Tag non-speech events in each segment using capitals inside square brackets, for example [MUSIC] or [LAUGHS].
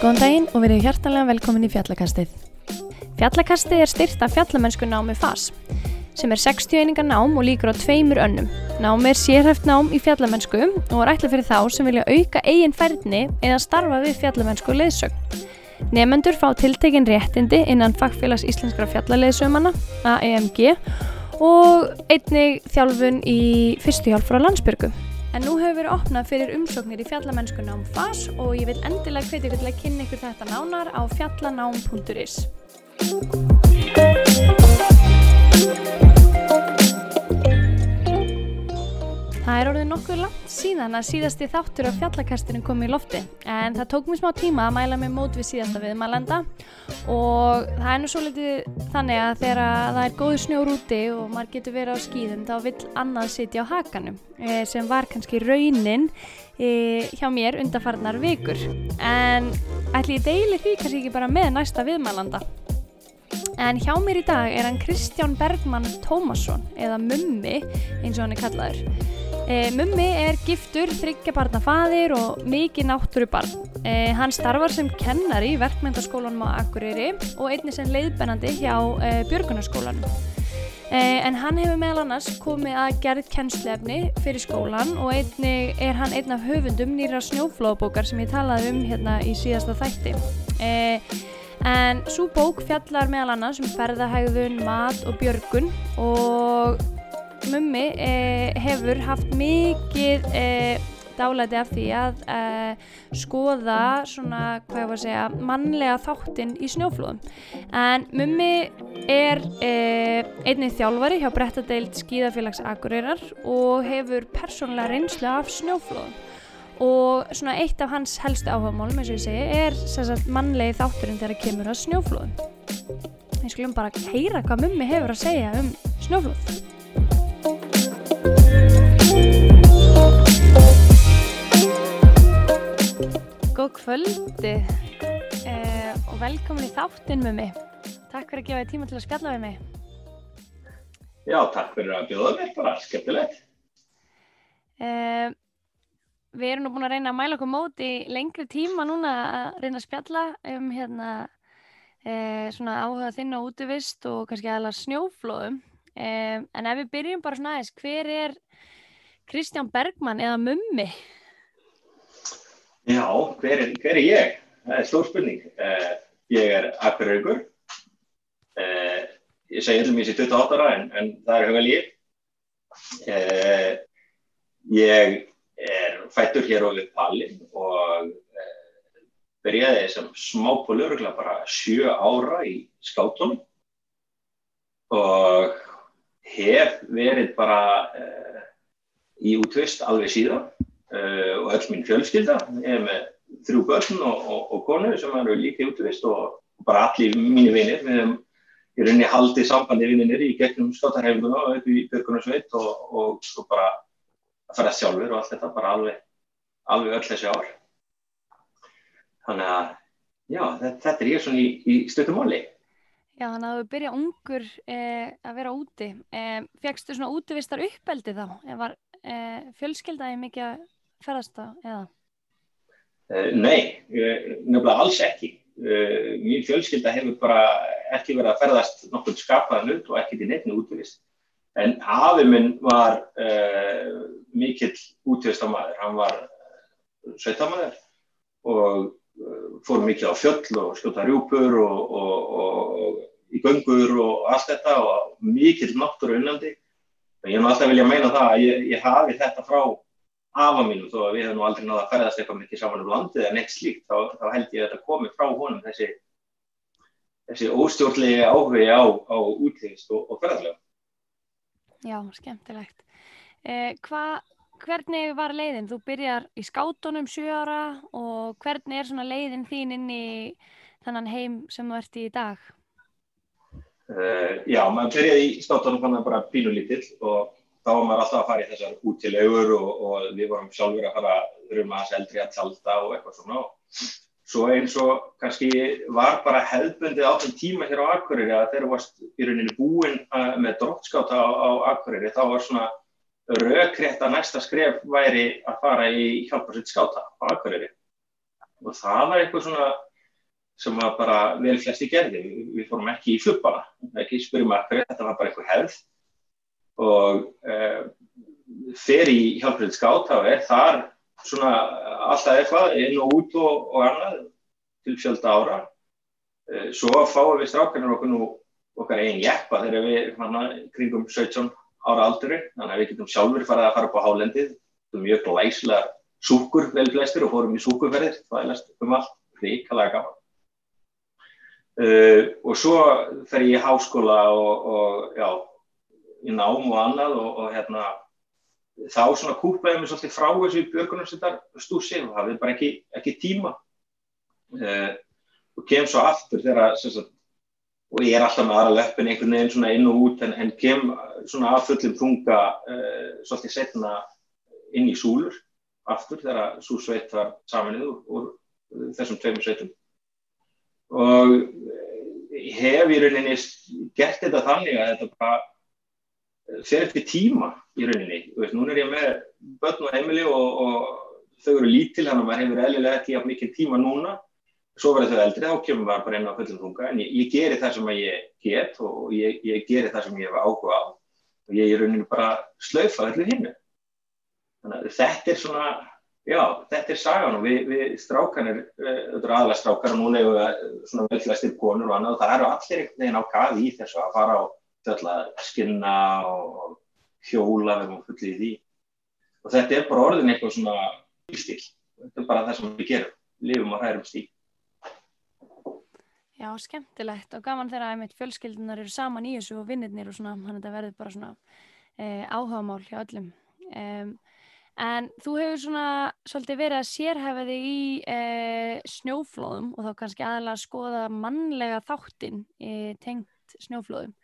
Góðan daginn og verið hjartalega velkomin í Fjallakastið. Fjallakastið er styrt af fjallamennsku námi FAS, sem er 60 einingar nám og líkur á tveimur önnum. Námi er sérhæft nám í fjallamennsku og er ætla fyrir þá sem vilja auka eigin færðni eða starfa við fjallamennsku leðsögn. Nefendur fá tiltekinn réttindi innan Fagfélags Íslenskra fjallaleðsömanna, AEMG, og einnig þjálfun í fyrstu hjálp frá landsbyrgu. En nú hefur verið opnað fyrir umsóknir í fjallamennskunna um FAS og ég vil endilega hvetja ykkur til að kynna ykkur þetta nánar á fjallanám.is. Það er orðið nokkuð langt síðan að síðasti þáttur af fjallakastinu kom í lofti en það tók mér smá tíma að mæla mig mót við síðasta viðmælenda og það er nú svo litið þannig að þegar það er góðu snjór úti og maður getur verið á skýðum þá vil annað sitja á hakanum eh, sem var kannski raunin eh, hjá mér undarfarnar vikur en ætli ég deili því kannski ekki bara með næsta viðmælenda. En hjá mér í dag er hann Kristján Bergmann Tómasson eða Mummi eins og hann er kallaður. E, Mummi er giftur, þryggjabarnafaðir og mikið náttúrubarn. E, hann starfar sem kennari í verkmyndaskólanum á Akureyri og einnig sem leiðbennandi hjá e, Björgunarskólanum. En hann hefur meðal annars komið að gerð kennslefni fyrir skólan og einnig er hann einn af höfundum nýra snjóflóðbókar sem ég talaði um hérna í síðasta þætti. En svo bók fjallar meðal annars um ferðahægðun, mat og björgun og mummi eh, hefur haft mikið eh, dálæti af því að eh, skoða svona, hvað ég var að segja, mannlega þáttinn í snjóflóðum. En mummi er eh, einnið þjálfari hjá Brettadeild Skíðafélags Akureyrar og hefur persónulega reynslu af snjóflóðum. Og svona eitt af hans helstu áhugamálum, eins og ég segi, er sagt, mannlegi þátturinn þegar það kemur að snjóflóðum. Við skulum bara heyra hvað mummi hefur að segja um snjóflóð. Góð kvöldi eh, og velkomin í þáttinn með mig. Takk fyrir að gefa þér tíma til að spjalla við mig. Já, takk fyrir að bjóða mér, bara skemmtilegt. Eh, við erum nú búin að reyna að mæla okkur móti í lengri tíma núna að reyna að spjalla um hérna, eh, svona áhuga þinn á útivist og kannski aðalega snjóflóðum. Eh, en ef við byrjum bara svona aðeins, hver er Kristján Bergmann eða Mummi? Já, hver er, hver er ég? Það er stór spurning. Uh, ég er akkuraugur. Uh, ég segi öllum í þessi 28 ára en, en það er höfðal ég. Uh, ég er fættur hér á við Pallin og byrjaði sem smápólurugla bara sjö ára í skátunum og hef verið bara í útvist alveg síðan og öll mín fjölskylda er með þrjú börn og, og, og konu sem eru líka útvist og, og bara allir mínu vinir við erum í rauninni haldið sambandi vinnir í gegnum skáttarhefinguna og upp í Björgunarsveit og svo bara að fara sjálfur og allt þetta bara alveg, alveg öll þessi ár þannig að já, þetta, er ég svona í, í stöttumáli Já, þannig að þú byrja ungur eh, að vera úti. Eh, Fegstu svona útvistar uppeldi þá? Var eh, fjölskyldaði mikið ferðast þá eða? Uh, nei, nefnilega alls ekki. Uh, mín fjölskylda hefur bara ekki verið að ferðast nokkur skapaðan ut og ekki til nefni útvist. En afi minn var uh, mikill útvistamæður. Hann var sveitamæður og fór mikið á fjöll og skjóta rjúpur og, og, og í göngur og allt þetta og mikill náttúru unnandi. Ég hef alltaf viljað meina það að ég, ég hafi þetta frá afa mínum þó að við hefum aldrei náða að ferðast eitthvað mikið saman um landið en eitt slíkt þá, þá held ég að þetta komi frá honum þessi, þessi óstjórnlegi áhugi á, á útlýðist og, og ferðarlega. Já, skemmtilegt. Eh, hva, hvernig var leiðin? Þú byrjar í skátunum 7 ára og hvernig er leiðin þín inn í þannan heim sem þú ert í dag? Uh, já, maður byrjaði í skátunum bara pínulítill og þá var maður alltaf að fara í þessar útilegur og, og við vorum sjálfur að fara að ruma hans eldri að tjalda og eitthvað svona. svo eins og kannski var bara hefðbundið á þeim tíma hér á Akureyri að þegar varst í rauninni búin uh, með drótskáta á, á Akureyri þá var svona raukrétt að næsta skref væri að fara í hjálparsitt skáta á Akureyri. Og það var eitthvað svona sem var bara vel flesti gerði. Við, fórum ekki í flubbana ekki spyrjum Akureyri, þetta var bara eitthvað hefð og uh, fer í hjálparsitt skáta og er þar svona alltaf eitthvað inn og út og, og annað til fjölda ára. Eh, svo fáum við strákarnir okkur nú okkar einn jeppa þegar við hana, kringum 17 ára alduri þannig að við getum sjálfur farið að fara upp á hálendið. Er mjög glæslega súkur vel flestir og fórum í súkurferðir. Það er lest um allt, ríkalega gaman. Uh, og svo fer ég í háskóla og, og já, í nám og annað og, og hérna þá svona kúpaði mér svolítið frá þessu björgunarsveitar stúsi og hafði bara ekki, ekki tíma. Uh, og kem svo aftur þegar sagt, og ég er alltaf með aðra löppin einhvern veginn svona inn og út en, en kem svona að fullum þunga uh, svolítið setna inn í súlur aftur þegar svo sveit var saminnið úr, úr þessum tveimur sveitum. Og hef í rauninni gert þetta þannig að þetta bara fer eftir tíma í rauninni, veist, núna er ég með börn og heimili og, og þau eru lítil, þannig að maður hefur eðlilega ekki af mikið tíma núna, svo verður þau eldri kemur maður bara inn á fullum þunga. En ég, ég geri það sem ég get og ég, ég geri það sem ég hef áhuga á. Og ég er rauninni bara slaufa allir hinnu þannig að þetta er svona já, þetta er sagan og við, við strákanir, eh, þetta eru aðalega strákar og núna hefur við svona velflæstir konur og annað og það eru allir einhvern veginn á gaði í þessu að fara á skinna og hjóla við erum fullið í því. Og þetta er bara orðin eitthvað svona stíl, þetta er bara það sem við gerum. Lifum og hrærum stíl. Já, skemmtilegt og gaman þegar að fjölskyldunar eru saman í þessu og vinnirnir og svona, hann þetta verður bara svona eh, áhugamál hjá öllum. Um, en þú hefur svona svolítið verið að sérhæfa þig í eh, snjóflóðum og þá kannski aðalega að skoða mannlega þáttinn eh, tengt snjóflóðum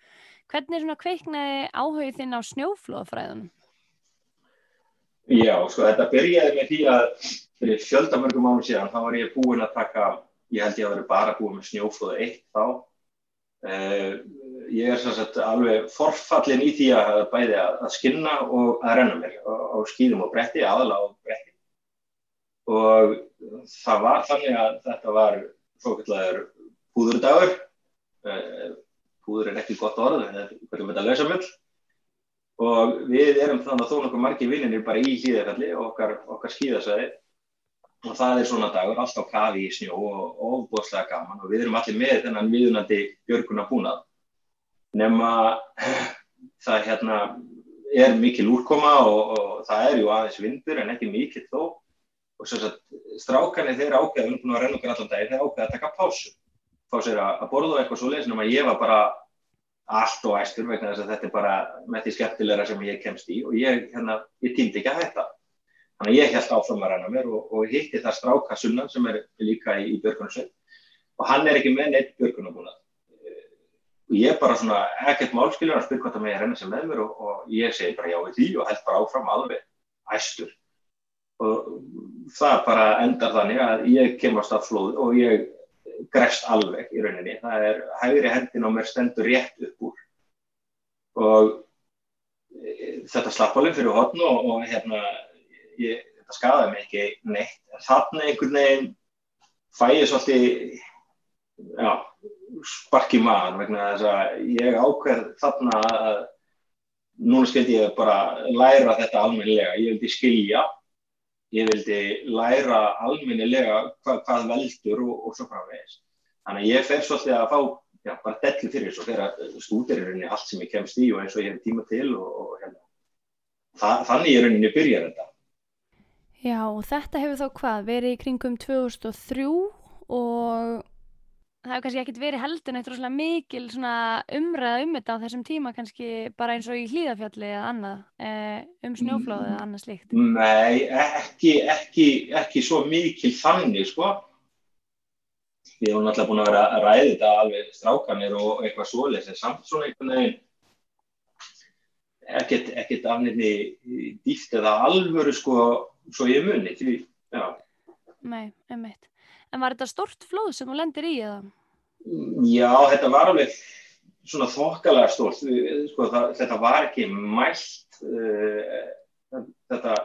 Hvernig svona kveiknaði áhugið þinn á snjóflóðafræðunum? Já, sko þetta byrjaði með því að fyrir fjöldamörgum ánum síðan þá var ég búinn að taka, ég held ég að vera bara búinn með snjóflóðu eitt þá. Uh, ég er sagt, alveg forfallin í því að bæði að, að skinna og að renna mér á, skýðum og bretti, aðalega á bretti. Og það var þannig að þetta var svo kallar húðurdagur. Uh, húður er ekki gott orð, en þetta að lausa mjöl og við erum þannig að þó nokkuð margi vinninir bara í hlýðarfalli og okkar, okkar skýðasæði og það er svona dagur, alltaf kafi í snjó og ofboslega gaman. Og við erum allir með þennan viðunandi björguna búnað nema [LAUGHS] það hérna er mikil úrkoma og, og það er ju aðeins vindur en ekki mikil þó. Og svo að strákanir þeir ákveða, við erum búin að renna okkur allan dag, þeir ákveða að taka pásu fá sér að borða eitthvað svo leiðis en ég var bara allt og æstur vegna þess að þetta er bara með því skemmtilegra sem ég kemst í og ég, hérna, ég týndi ekki að hætta. Þannig að ég held áfram að ræna mér og, og hitti það stráka sunnan sem er líka í, í Björgunarsveit og hann er ekki með neitt Björgunarbúnað. Og ég bara svona ekkert málskilur að spyrja hvort að mig er henni sem með mér og, og ég segi bara já í því og held bara áfram alveg æstur. Og það bara endar þannig að ég kemast af flóðu og ég grefst alveg í rauninni. Það er hægri hendin á mér stendur rétt upp úr og e, þetta slapp alveg fyrir hodn og, og hérna, ég, þetta skadaði mig ekki neitt. Þannig einhvern veginn fæ ég svolítið já, sparki maður vegna þess að ég ákveð þarna að núna skildi ég bara læra þetta almennilega. Ég vildi skilja ég vildi læra alminnilega hvað, hvað veldur og, og svo framvegis. Þannig að ég fer svolítið að fá já, bara dellu fyrir þessu og fyrir að stúdir í rauninni allt sem ég kemst í og eins og ég hef tíma til og, og hérna. Þa, þannig í rauninni byrjar þetta. Já og þetta hefur þá hvað verið í kringum 2003 og það hefur kannski ekkert verið heldur neitt rosalega mikil umræða um þetta á þessum tíma kannski bara eins og í hlýðafjalli eða annað eh, um snjóflóðu eða annað slíkt. Nei, ekki, ekki, ekki svo mikil þannig sko. Við hefum náttúrulega búin að vera að ræði þetta alveg strákanir og eitthvað svoleis en samt svona einhvern veginn ekkert, ekkert afnirni dýft eða alvöru sko svo ég muni því, já. Nei, einmitt. En var þetta stort flóð sem þú lendir í eða? Já, þetta var alveg svona þokkalega stórt. Sko, þetta var ekki mælt. Uh, þetta,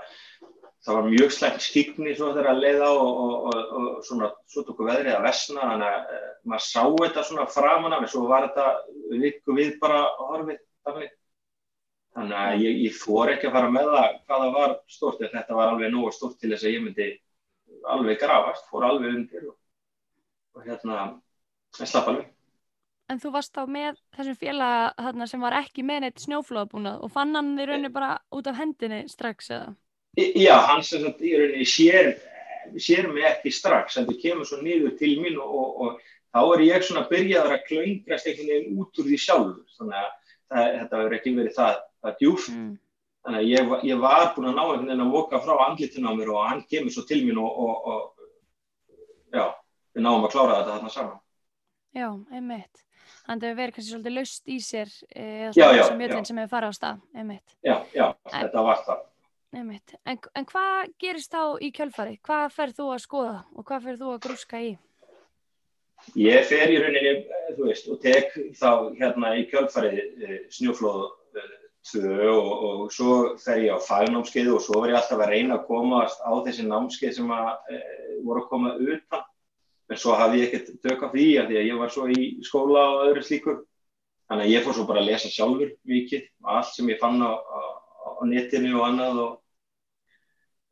það var mjög slæmt skikni svo þegar að leiða og, og, og, og svona, svo tóku veðrið að vesna. Þannig að uh, maður sá þetta svona framan af mig, svo var þetta viku við bara horfið. Þannig, þannig að ég, ég fór ekki að fara með það hvað það var stort, en þetta var alveg nógu stort til þess að ég myndi alveg grafast, fór alveg undir og hérna en slapp alveg. En þú varst þá með þessum félag þarna, sem var ekki með neitt snjóflóðabúnað og fann hann í rauninni bara út af hendinni strax eða? Já, hann sem sagt í rauninni sér, sér mig ekki strax en það kemur svo niður til mín og, og, og þá er ég svona byrjaður að klöngrast einhvern veginn út úr því sjálfur þannig að það, þetta verður ekki verið það, það djúft mm. þannig að ég, ég var búin að ná einhvern veginn að voka frá andlitinu á mér og hann kemur svo til mín og, og já, við náum að klára þetta þarna saman Já, einmitt. Þannig að það verið kannski svolítið löst í sér eða svona mjöldin sem hefur farið á stað, einmitt. Já, já, en, þetta var það. Einmitt. En, en hvað gerist þá í kjölfari? Hvað ferð þú að skoða og hvað ferð þú að grúska í? Ég fer í rauninni, þú veist, og tek þá hérna í kjölfari e, snjóflóðu e, tvö og, og svo fer ég á fagnámskeið og svo er ég alltaf að reyna að komast á þessi námskeið sem að, e, voru að koma utan en svo hafði ég ekkert döka því að því að ég var svo í skóla og öðru slíkur þannig að ég fór svo bara að lesa sjálfur mikið allt sem ég fann á, á, á netinu og annað og,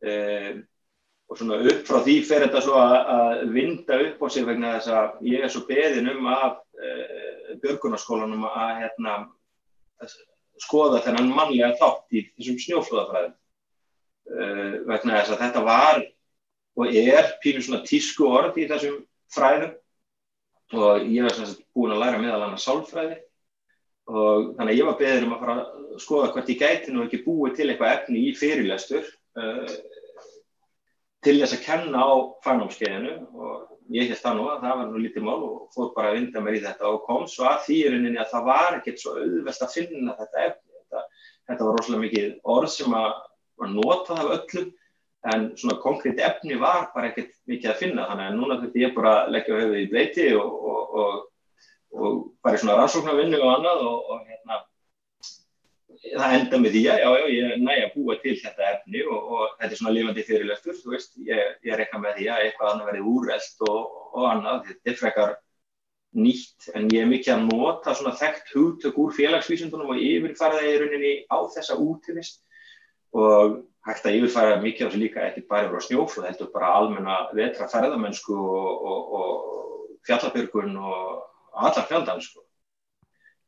e, og svona upp frá því fer þetta svo að, að vinda upp á sig vegna þess að ég er svo beðin um af e, björgunarskólanum að hérna, skoða þennan mannlega þátt í þessum snjóflóðafræðum. E, vegna þess að þetta var og er pínu svona tísku orð í þessum fræðum. Og ég var svona búin að læra meðal annað sálfræði. Og þannig að ég var beður um að fara að skoða hvort ég gæti nú ekki búið til eitthvað efni í fyrirlestur uh, til þess að kenna á fagnámskeiðinu. Og ég held það nú að það var nú lítið mál og fór bara að vinda mér í þetta og kom svo að þýruninni að það var ekkert svo auðvelt að finna þetta efni. Þetta, þetta var rosalega mikið orð sem að var notað af öllum en svona konkrétt efni var bara ekkert mikið að finna. Þannig að núna þurfti ég bara að leggja höfuð í bleiti og, og, og, og bara í svona rannsóknarvinnu og annað og hérna það enda með því að já, já, ég næ að búa til þetta efni og þetta er svona lifandi fyrirlestur, þú veist, ég, ég rekna með því að eitthvað annað verði úrreld og annað, þetta er frekar nýtt en ég er mikið að nota svona þekkt hugtök úr félagsvísundunum og yfirfæra það í rauninni á þessa útivist og hægt að yfirfæra mikið af þessu líka ekki bara yfir á snjóflöð, heldur bara almenna vetra ferðamennsku og, og, og fjallabyrgun og allar fjöldan sko.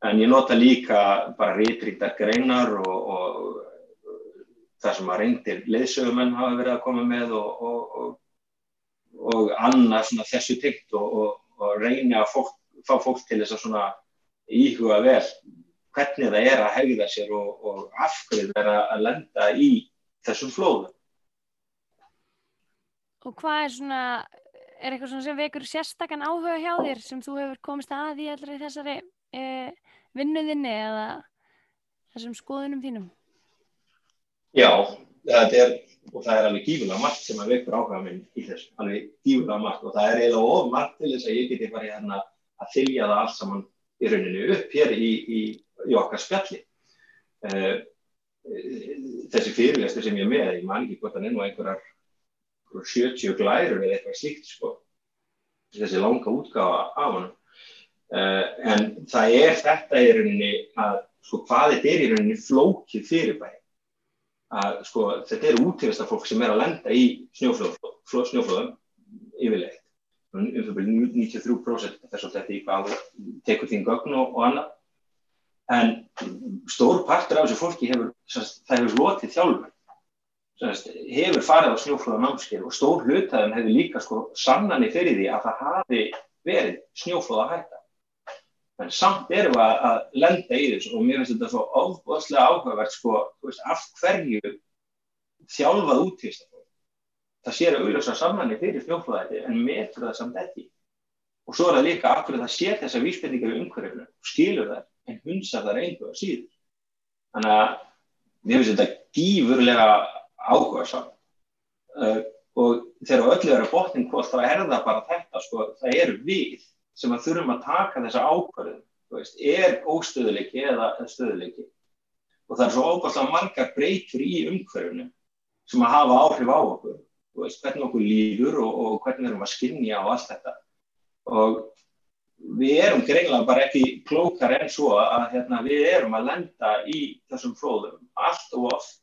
En ég nota líka bara reytríktar greinar og, og það sem að reyndir leðsögumenn hafa verið að koma með og annað svona þessu tyggt og reyni að fólk, fá fólk til þess að svona íhuga vel hvernig það er að hegða sér og af hverju það er að lenda í þessum flóðum. Og hvað er svona, er eitthvað svona sem vekur sérstakann áhuga hjá þér sem þú hefur komist að í allri þessari e, vinnuðinni eða þessum skoðunum þínum? Já, það er, og það er alveg gífulega margt sem að vekur áhuga minn í þessu, alveg gífulega margt og það er eiginlega of margt til þess að ég geti farið hérna að þylja það allt saman í rauninu upp hér í, í, í okkar spjalli. Uh, þessi fyrirlestur sem ég er með, ég man ekki hvort hann er nú einhverjar 70 glærur eða eitthvað slíkt sko, þessi langa útgáfa af hann. Uh, en það er þetta í rauninni að, sko, hvað þetta er í rauninni flókið fyrirbæri. Að, sko, þetta er útífesta fólk sem er að lenda í snjóflóðum, yfirleitt. Um fyrir 93% þess að þetta í hvað tekur þín gögn og, og annað en stór partur af þessu fólki hefur, það hefur lotið þjálfur, hefur farið á snjóflóða námskeið og stór hlutaðum hefur líka sko sannanir fyrir því að það hafi verið snjóflóða hætta. En samt erum við að, að lenda í þessu og mér finnst þetta svo ofbúðslega áhugavert sko, veist, af hverju þjálfað útvist það sér að auðvitað sannanir fyrir snjóflóðætti en metur það samt ekki. Og svo er það líka af hverju það sér þessa vísbendingar í umhverfinu og skilur það en hunsa reyndu að síður. Þannig að mér finnst þetta gífurlega áhuga saman. Uh, og þegar öllu er að botnin hvort þá er það bara þetta sko, það er við sem að þurfum að taka þessa ákvörðum veist, er óstöðuleiki eða stöðuleiki og það er svo óbærslega margar breytur í umhverfunu sem að hafa áhrif á okkur veist, hvernig okkur líður og, og hvernig við erum að skinja og allt þetta og við erum greinlega bara ekki klókar enn svo að hérna, við erum að lenda í þessum flóðum allt og oft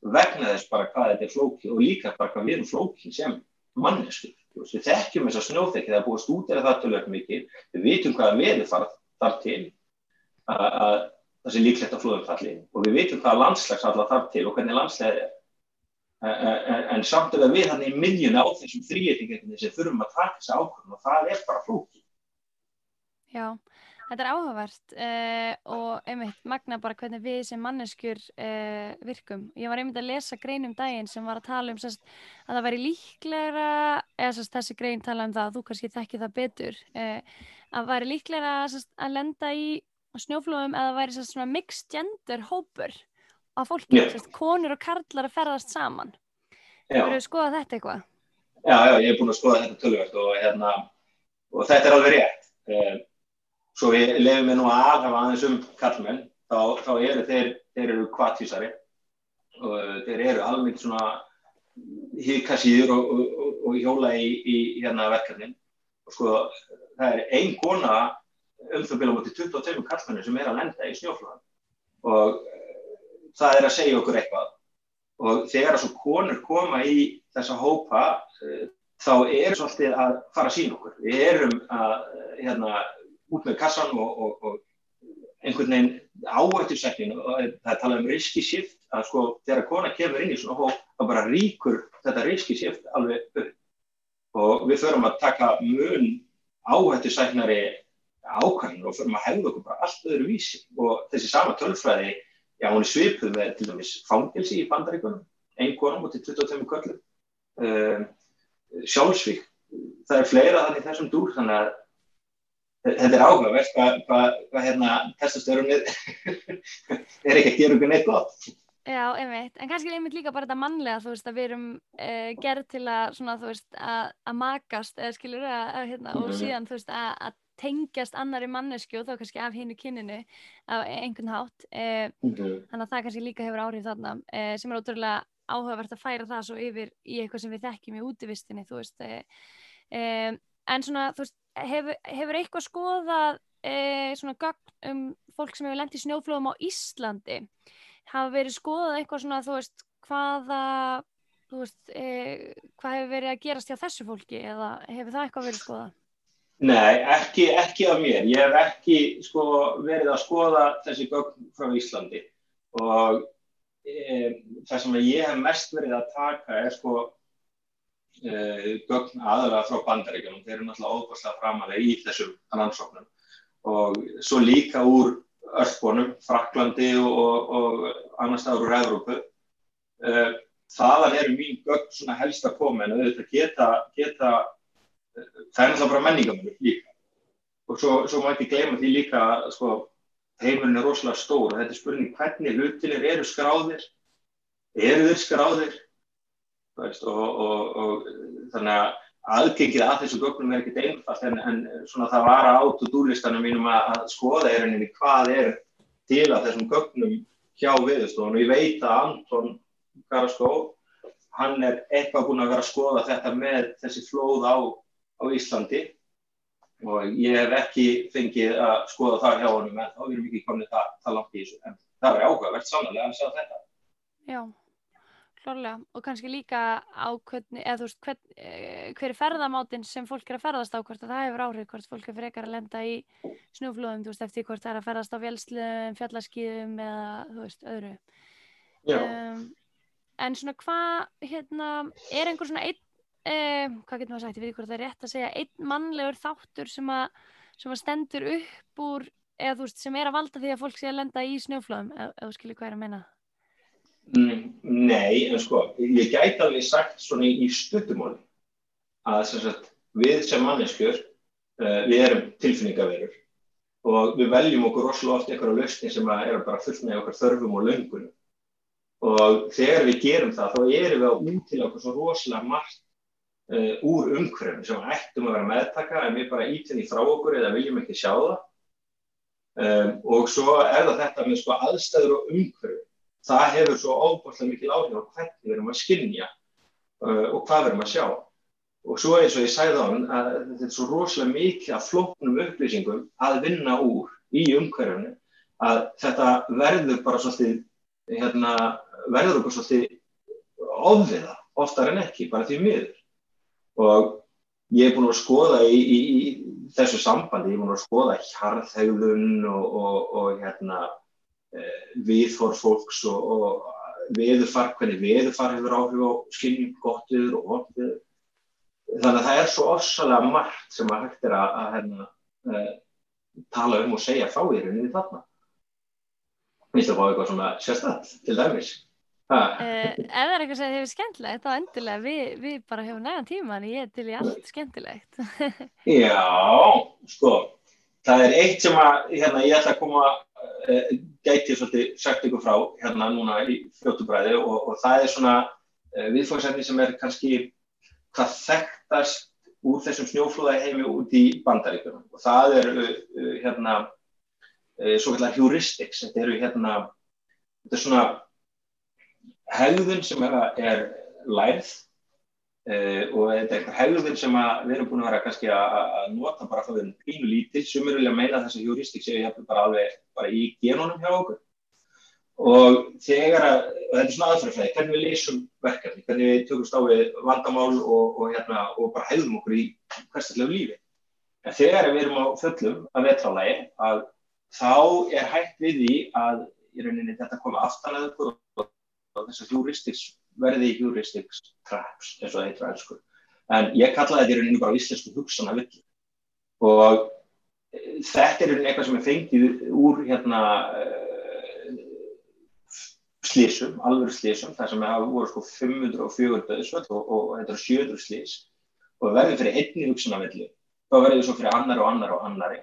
vegna þess bara hvað þetta er flóki og líka bara hvað við erum flóki sem mannesku. Við þekkjum þess að snjóþekki það er búið stúdera það tölvöld mikið, við vitum hvaða veði þarf til að það sé líklegt að flóðum falli og við vitum hvaða landslags alltaf þarf til og hvernig landslegið er. En, en samt það við hann í miljuna á þessum þrýjetingin sem þurfum að taka þessi ákvörðum og það er bara flóki. Já, Þetta er áhugavert uh, og einmitt magna bara hvernig við sem manneskjur uh, virkum. Ég var einmitt að lesa grein um daginn sem var að tala um sest, að það væri líklega, eða sest, þessi grein tala um það, þú kannski þekki það betur, uh, að það væri líklega sest, að lenda í snjóflóðum eða það væri svona mixed gender hópur á fólki, yeah. konur og karlar að ferðast saman. Þú verður að skoða þetta eitthvað? Já, já, ég er búin að skoða þetta tölvöld og, hérna, og þetta er alveg rétt svo við lefum við nú að aðhafa aðeins um kallmenn, þá, þá eru þeir, þeir eru kvartvísari og uh, þeir eru alveg svona híkasíður og, og, og hjóla í, í hérna verkefnin. Og sko það er ein kona um það byrja mútið 22 kallmennu sem er að lenda í snjóflóðan og uh, það er að segja okkur eitthvað. Og þegar þessu konur koma í þessa hópa uh, þá er svolítið að fara að sína okkur. Við erum að hérna, út með kassan og, og, og einhvern veginn áhættusekkin og það er talað um riski shift að sko þegar kona kemur inn í svona hóp þá bara ríkur þetta riski shift alveg upp. Og við förum að taka mun áhættuseknari ákvæmur og förum að hefða okkur bara allt öðru vísi og þessi sama tölfræði já hún er svipuð með til dæmis fangilsi í bandaríkunum, einn kona mútið 22 köllum um, sjálfsvík það er fleira þannig þessum dúr þannig að þetta er áhugavert hvað hva, hva, hérna testastörunni [LAUGHS] er ekki að gera okkur neitt gott. Já, einmitt, en kannski einmitt líka bara þetta mannlega, þú veist, að við erum uh, gerð til að, svona, þú veist, að, að makast, eða skiljur, að, hérna, og mhm. síðan, þú veist, að tengjast annari mannesku og þá kannski af hinnu kyninu af einhvern hátt, uh, þannig að það kannski líka hefur áhrif þarna, uh, sem er ótrúlega áhugavert að færa það svo yfir í eitthvað sem við þekkjum í útivistinni, þú veist, en svona, þú veist, hefur, hefur eitthvað skoðað e, svona gögn um fólk sem hefur lendt í snjóflóðum á Íslandi hafa verið skoðað eitthvað svona þú veist hvaða þú veist, e, hvað hefur verið að gerast hjá þessu fólki eða hefur það eitthvað verið skoðað? Nei, ekki, ekki af mér. Ég hef ekki sko, verið að skoða þessi gögn frá Íslandi og e, það sem ég hef mest verið að taka er sko gögn aðalega frá bandaríkjum þeir eru náttúrulega óbúrslega framalega í þessum rannsóknum. Og svo líka úr öllbónum Fraklandi og, og, og annar staður úr Evrópu. Uh, þaðan eru mín gögn svona helst að koma en auðvitað geta, geta það er náttúrulega bara menningamölu líka. Og svo, svo má ekki gleyma því líka sko, heimurinn er rosalega stór og þetta er spurning hvernig hlutinir eru skráðir eru þeir skráðir veist, og, og, og þannig að aðgengið að þessu gögnum er ekkert einfalt en, en svona það var á to-do-listanum mínum að, að skoða er henni hvað er til að þessum gögnum hjá viðstofun og ég veit að Anton Karaskó hann er eitthvað búin að vera að skoða þetta með þessi flóð á, á Íslandi. Og ég hef ekki fengið að skoða það hjá honum en þá erum við ekki komið það, það langt í þessu. En það er áhugavert sannlega að segja þetta. Já Klárlega og kannski líka á hvernig, eða þú veist, hvern, eh, hver er ferðamáttinn sem fólk er að ferðast á hvort að það hefur áhrif, hvort fólk er frekar að lenda í snúflóðum, þú veist, eftir hvort það er að ferðast á vélsliðum, fjallaskýðum eða þú veist, öðru. Um, en svona hvað, hérna, er einhver svona einn, um, hvað getur maður sagt, ég veit ekki hvort það er rétt að segja, einn mannlegur þáttur sem að, sem að stendur upp úr, eða þú veist, sem er að valda því að fólk sé að lenda í snúflóðum, eða þú skilir hvað er að menna. Mm, nei, en sko, ég gæti alveg sagt svona í, stuttumóli að sem sagt, við sem manneskjör, uh, við erum tilfinningaverur og við veljum okkur rosalega oft einhverja lausni sem er bara fullt með okkar þörfum og löngunum og þegar við gerum það þá erum við að útilega svo rosalega margt uh, úr umhverfum sem ættum að vera meðtaka en við bara ítinni frá okkur eða viljum ekki sjá það. Um, og svo er það þetta með sko aðstæður og umhverfum það hefur svo óbúrslega mikil áhrif á hvernig við erum að skinja uh, og hvað við erum að sjá. Og svo eins og ég sæði á hann að þetta er svo rosalega mikið að floknum upplýsingum að vinna úr í umhverfunu að þetta verður bara svolítið hérna, verður okkur svolítið ofviða oftar en ekki, bara því miður. Og ég hef búin að skoða í, í, í þessu sambandi, ég hef búin að skoða hjarðhegðun og, og, og hérna, eh, viðhór fólks og, og veðurfar, hvernig veðurfar hefur áhrif á skiljum gott viður og hort viður. Þannig að það er svo orsalega margt sem að hægt er að, að hérna, eh, tala um og segja frá í rauninni þarna. Mér finnst það að fá eitthvað svona sérstætt til dæmis. Uh, ef það er eitthvað sem hefur skemmtilegt þá endilega við, við bara hefum nægan tíma en ég er til í allt skemmtilegt [LAUGHS] Já, sko það er eitt sem að hérna, ég ætla að koma gæti svolítið sagt ykkur frá hérna núna í fljóttubræði og, og það er svona uh, viðfóðsefni sem er kannski hvað þekktast úr þessum snjóflóða heimi út í bandaríkunum og það eru hérna svo kallar heuristics. Þetta eru hérna þetta er svona hegðun sem er, er lærð uh, og þetta er eitthvað hegðun sem við erum búin að vera kannski að nota bara frá þeim pínu lítil sem eru vilja að meina þess að heuristik séu hérna bara alveg bara í genunum hjá okkur og þegar að, og þetta er svona aðfærafræði, hvernig við leysum verkefni, hvernig við tökumst á við vandamál og, og, hérna, og bara hegðum okkur í hverstaklega lífi. En þegar við erum á föllum að vetralægi að þá er hægt við því að í rauninni þetta koma aftan að okkur og og þess að heuristics verði heuristics traps eins og það heitir að elsku en ég kallaði þetta í rauninu bara íslensku hugsan að vilja og e, þetta er eitthvað sem er fengið úr hérna uh, slísum, alveg slísum þar sem það voru sko 504 döðsvöld og, og þetta er 700 slís og verður fyrir einni hugsan að vilja þá verður það svo fyrir annar og annar og annari.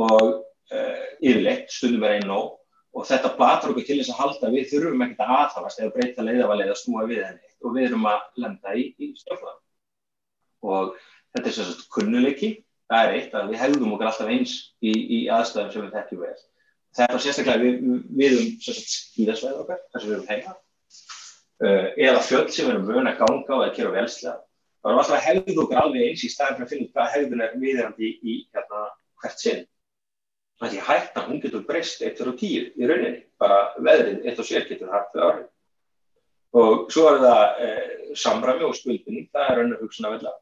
Og uh, yfirleitt stundum verið einn nóg og þetta platur okkur til þess að halda við þurfum ekkert að aðhafast eða breyta leiðavalega að snúa við henni og við erum að lenda í, í stjórnflag og þetta er sérstaklega kunnuleiki. Það er eitt að við hefðum okkur alltaf eins í, í aðstæðum sem við þekkjum vel. Þetta er sérstaklega við, við um sérstaklega skýðasvæð okkar þar sem við erum heima. Uh, eða fjöld sem við erum vöna að ganga og að kera velslega þá erum við alltaf að hefðu okkur alveg eins í staðin fyrir að finna hvað hefðun er viðrandi í, í hérna, hvert sinn að því hættan hún getur breyst eitt fyrir tíu í rauninni, bara veðrið eitt og sér getur hægt við árið og svo er það eh, samræmi og skuldinni, það er rauninni hugsun að velja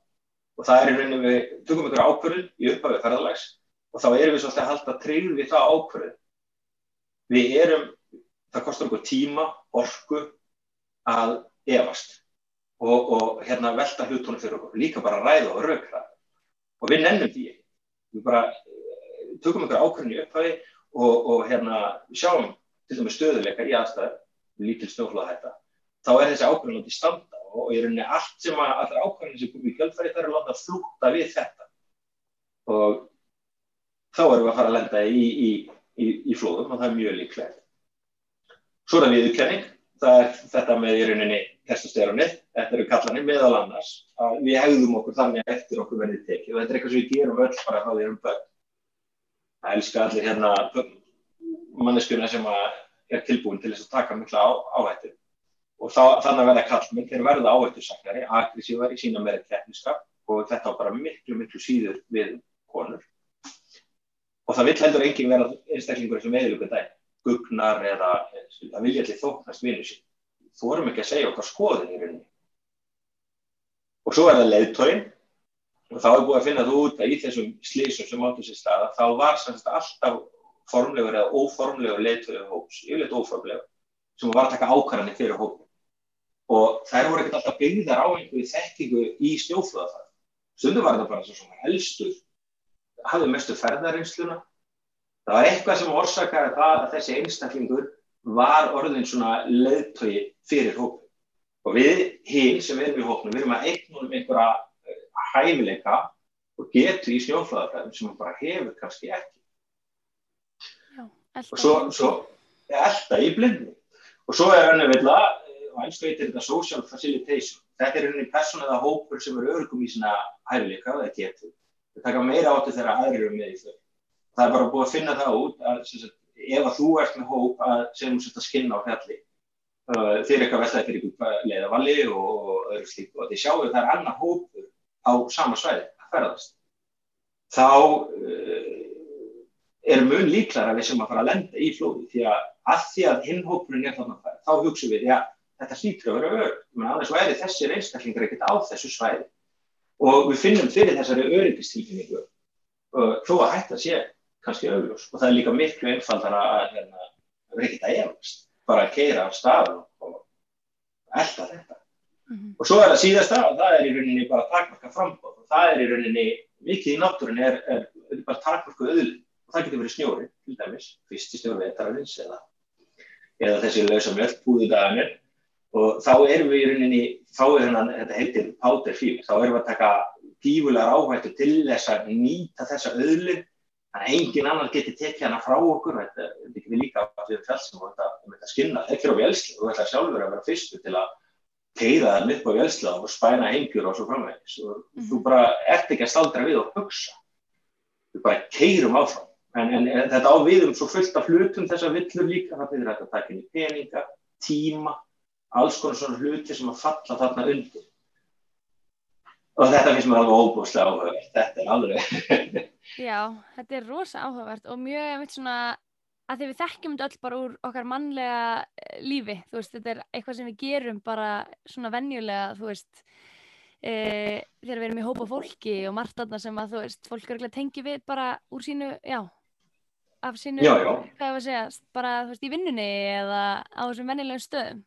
og það er í rauninni við tökum ykkur ákvörðun í upphafið ferðalags og þá erum við svolítið að halda treyð við það ákvörðun. Við erum, það kostar okkur tíma orku að efast og, og hérna velta hlutunum fyrir okkur, líka bara ræða og raukra og við nennum því. Við bara tökum einhver ákveðin í upphæði og, og hérna, sjáum til dæmis stöðuleikar í aðstæður, lítil snjóflóðahætta, þá er þessi ákveðin átt í standa og er rauninni allt sem að allra ákveðin sem komið í kjöldfæri er að láta flúta við þetta. Og þá erum við að fara að lenda í, í, í, í flóðum og það er mjög líklegt. Svo er það viðurkenning, það er þetta með í rauninni testosteronið, þetta eru kallanir meðal annars að við hegðum okkur þannig að eftir okkur verðið tekið. Og þetta er eitthvað sem við gerum öll bara þá því erum börn það elska allir hérna manneskjuna sem er tilbúin til þess að taka mikla áhættu. Og þá, þannig að verða kallminn þeir verða áhættusaknari, aggressívar í sína meira tekniskap og þetta á bara miklu, miklu síður við konur. Og það vill heldur enginn vera einstaklingur sem eðlugum dag gugnar eða það vilja allir þóknast vinnu sín þú vorum ekki að segja okkar skoðin í rauninni. Og svo er það leiðtóin og þá er búið að finna þú út að í þessum slísum sem áttu sér staða þá var semst alltaf formlegur eða óformlegur leiðtöðu hóps, yfirleitt óformlegur sem var að taka ákvarðanir fyrir hópum og þær voru ekkert alltaf byggðar á einhverju þekkingu í snjóflöða þar stundum var það bara svo svona helstur hafði mestu ferðarinsluna það var eitthvað sem orsakaði það að þessi einstaklingur var orðin svona leiðtögi fyrir hópum og við hinn sem erum í hópnum við erum að eignum einhverja hæfileika og getur í snjóflöðarfæðum sem hann bara hefur kannski ekki. Já, og svo, svo elda í blindi. Og svo er hann að vilja, og eins og heitir þetta social facilitation. Þetta er henni personaða hópur sem eru örgum í svona hæfileika, er getur. Það taka meira átti þegar aðrir eru með í þau. Það er bara búið að finna það út að sagt, ef að þú ert með hóp að sem þú setja skinn á fjalli, uh, er eitthvað veltaði fyrir ykkur leiðavalli og öðru slík og þið sjáu það er annar hópur á sama svæði að ferðast. Þá uh, er mun líklar að við sem að fara að lenda í flóði því að að því að hinn hópurinn er þarna að færa, þá hugsaum við, já, þetta hlýtur að vera öll, annars væri þessir einstaklingar ekkert á þessu svæði og við finnum fyrir þessari öryggistilfinningu þó að hætta sé kannski augljós og það er líka miklu einfaldar að hérna, vera ekkert að efast, bara að keira á stafn og elda þetta. Mm -hmm. Og svo er það síðasta og það er í rauninni bara takmarka frambóð og það er í rauninni, mikið í náttúrunni er, er, er bara takmarku öðl og það getur verið snjóri, til dæmis, fyrst í snjóri vetararins eða, eða þessi lausa mjölkbúðu daganir og þá erum við í rauninni, þá er hérna, þetta heitir powder fever, þá erum við að taka tífulegar áhættu til þess að nýta þessa öðlu, þannig að engin annar geti tekið hana frá okkur, þetta er líka við fjálsum og þetta, þetta skinna, ekki á velslu, og þú ætla sjálfur að vera fyrstu til að keiða það upp á velsla og spæna hengjur og svo framvegis. Og mm -hmm. þú bara ert ekki að staldra við og hugsa, þú bara keirum áfram, en, en, en þetta á við um svo fullt af hlutum þessa villur líka, þetta að taka inn í peninga, tíma, alls konar svona hluti sem að falla þarna undir. Og þetta finnst mér alveg óbúslega áhugavert. Þetta er alveg [LAUGHS] Já, þetta er rosa áhugavert og mjög mitt svona að því við þekkjum þetta öll bara úr okkar mannlega eh, lífi, þú veist, þetta er eitthvað sem við gerum bara svona vennjulega, þú veist e, þegar við erum í hópa fólki og margt aðna sem að þú veist, fólk að tengja við bara úr sínu, já af sínu, já, já. hvað er að segja bara, þú veist, í vinnunni eða á þessum vennilegum stöðum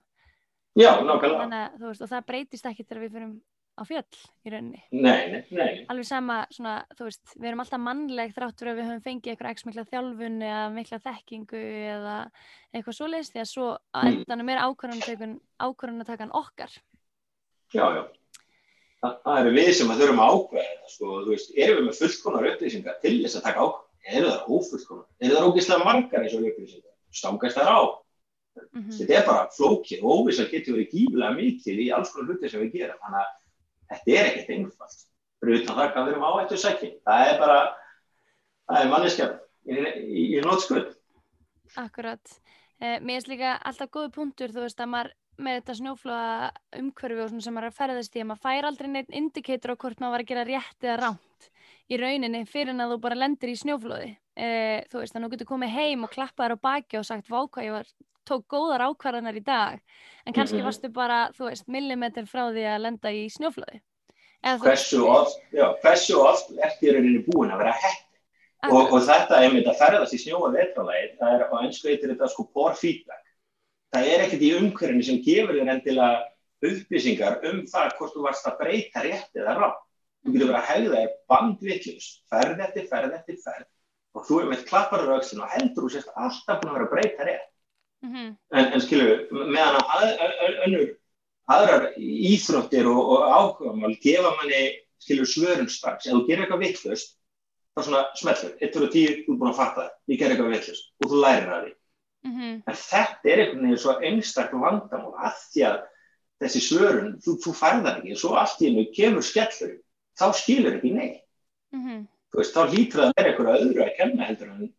Já, nákvæmlega. Þannig að þú veist, og það breytist ekki þegar við fyrum á fjöll í rauninni. Nei, nei, nei. Alveg sama, svona, þú veist, við erum alltaf mannleg þrátt fyrir að við höfum fengið eitthvað ekki mikla þjálfun eða mikla þekkingu eða eitthvað svo leiðist því að svo að mm. endanum er ákvörðunatakan okkar. Já, já. Þa, það eru við sem þurfum að ákveða sko, þú veist, erum við með fullkonar upplýsingar til þess að taka ákveð? Eru það ófullkonar? Eru það ógislega margar eins og upplýsingar? Stangast það á? Mm -hmm. Þetta er bara flókið og óvisa getur verið gífilega mikil í alls konar hluti sem við gerum. Þannig að þetta er ekkert einfalt. Fyrir utan það hvað við erum á eittu sækki. Það er bara, það er manneskjafn í, í, í nótskull. Akkurat. Eh, mér finnst líka alltaf góði punktur, þú veist að maður með þetta snjóflóða umhverfi og svona sem maður er að ferðast í að maður fær aldrei neitt indikator á hvort maður var að gera rétt eða ránt í rauninni fyrir en að þú bara lendir í snjóflóði. Eh, þú veist, þannig að þú getur komið heim og klappaður á baki og sagt, vá hvað ég var tók góðar ákvarðanar í dag. En kannski mm -hmm. varstu bara, þú veist, millimetr frá því að lenda í snjóflöði Hversu oft, já, hversu oft ert í rauninni búin að vera hætti og, og þetta myndið að ferðast í snjóa vetralæð, það er á einsku eitthvað þetta sko poor feedback. Það er ekkert í umhverfni sem gefur þér endilega upplýsingar um það hvort þú varst að breyta rétt eða rátt þú getur verið að hegða þér bandvillust ferð eftir ferð eftir ferð. Og þú er með klappararaukstin og heldur þú sérst alltaf búin að vera að breyta rétt. Mm -hmm. en, en skilju, meðan að önnur aðrar íþróttir og, og áhugamál gefa manni skilju svörun strax, ef þú gerir eitthvað vittlust þá svona smellur, 1 og 10 þú er búin að fatta það, ég ger eitthvað vittlust og þú lærir það því. Mm -hmm. en þetta er einhvern veginn svo einstaklega vandamál að því að þessi svörun, þú, þú færðar ekki. Svo allt í hennu kemur skellur þá skilur ekki nei mm -hmm. veist, þá lítur það að vera eitthvað öðru að kenna heldur en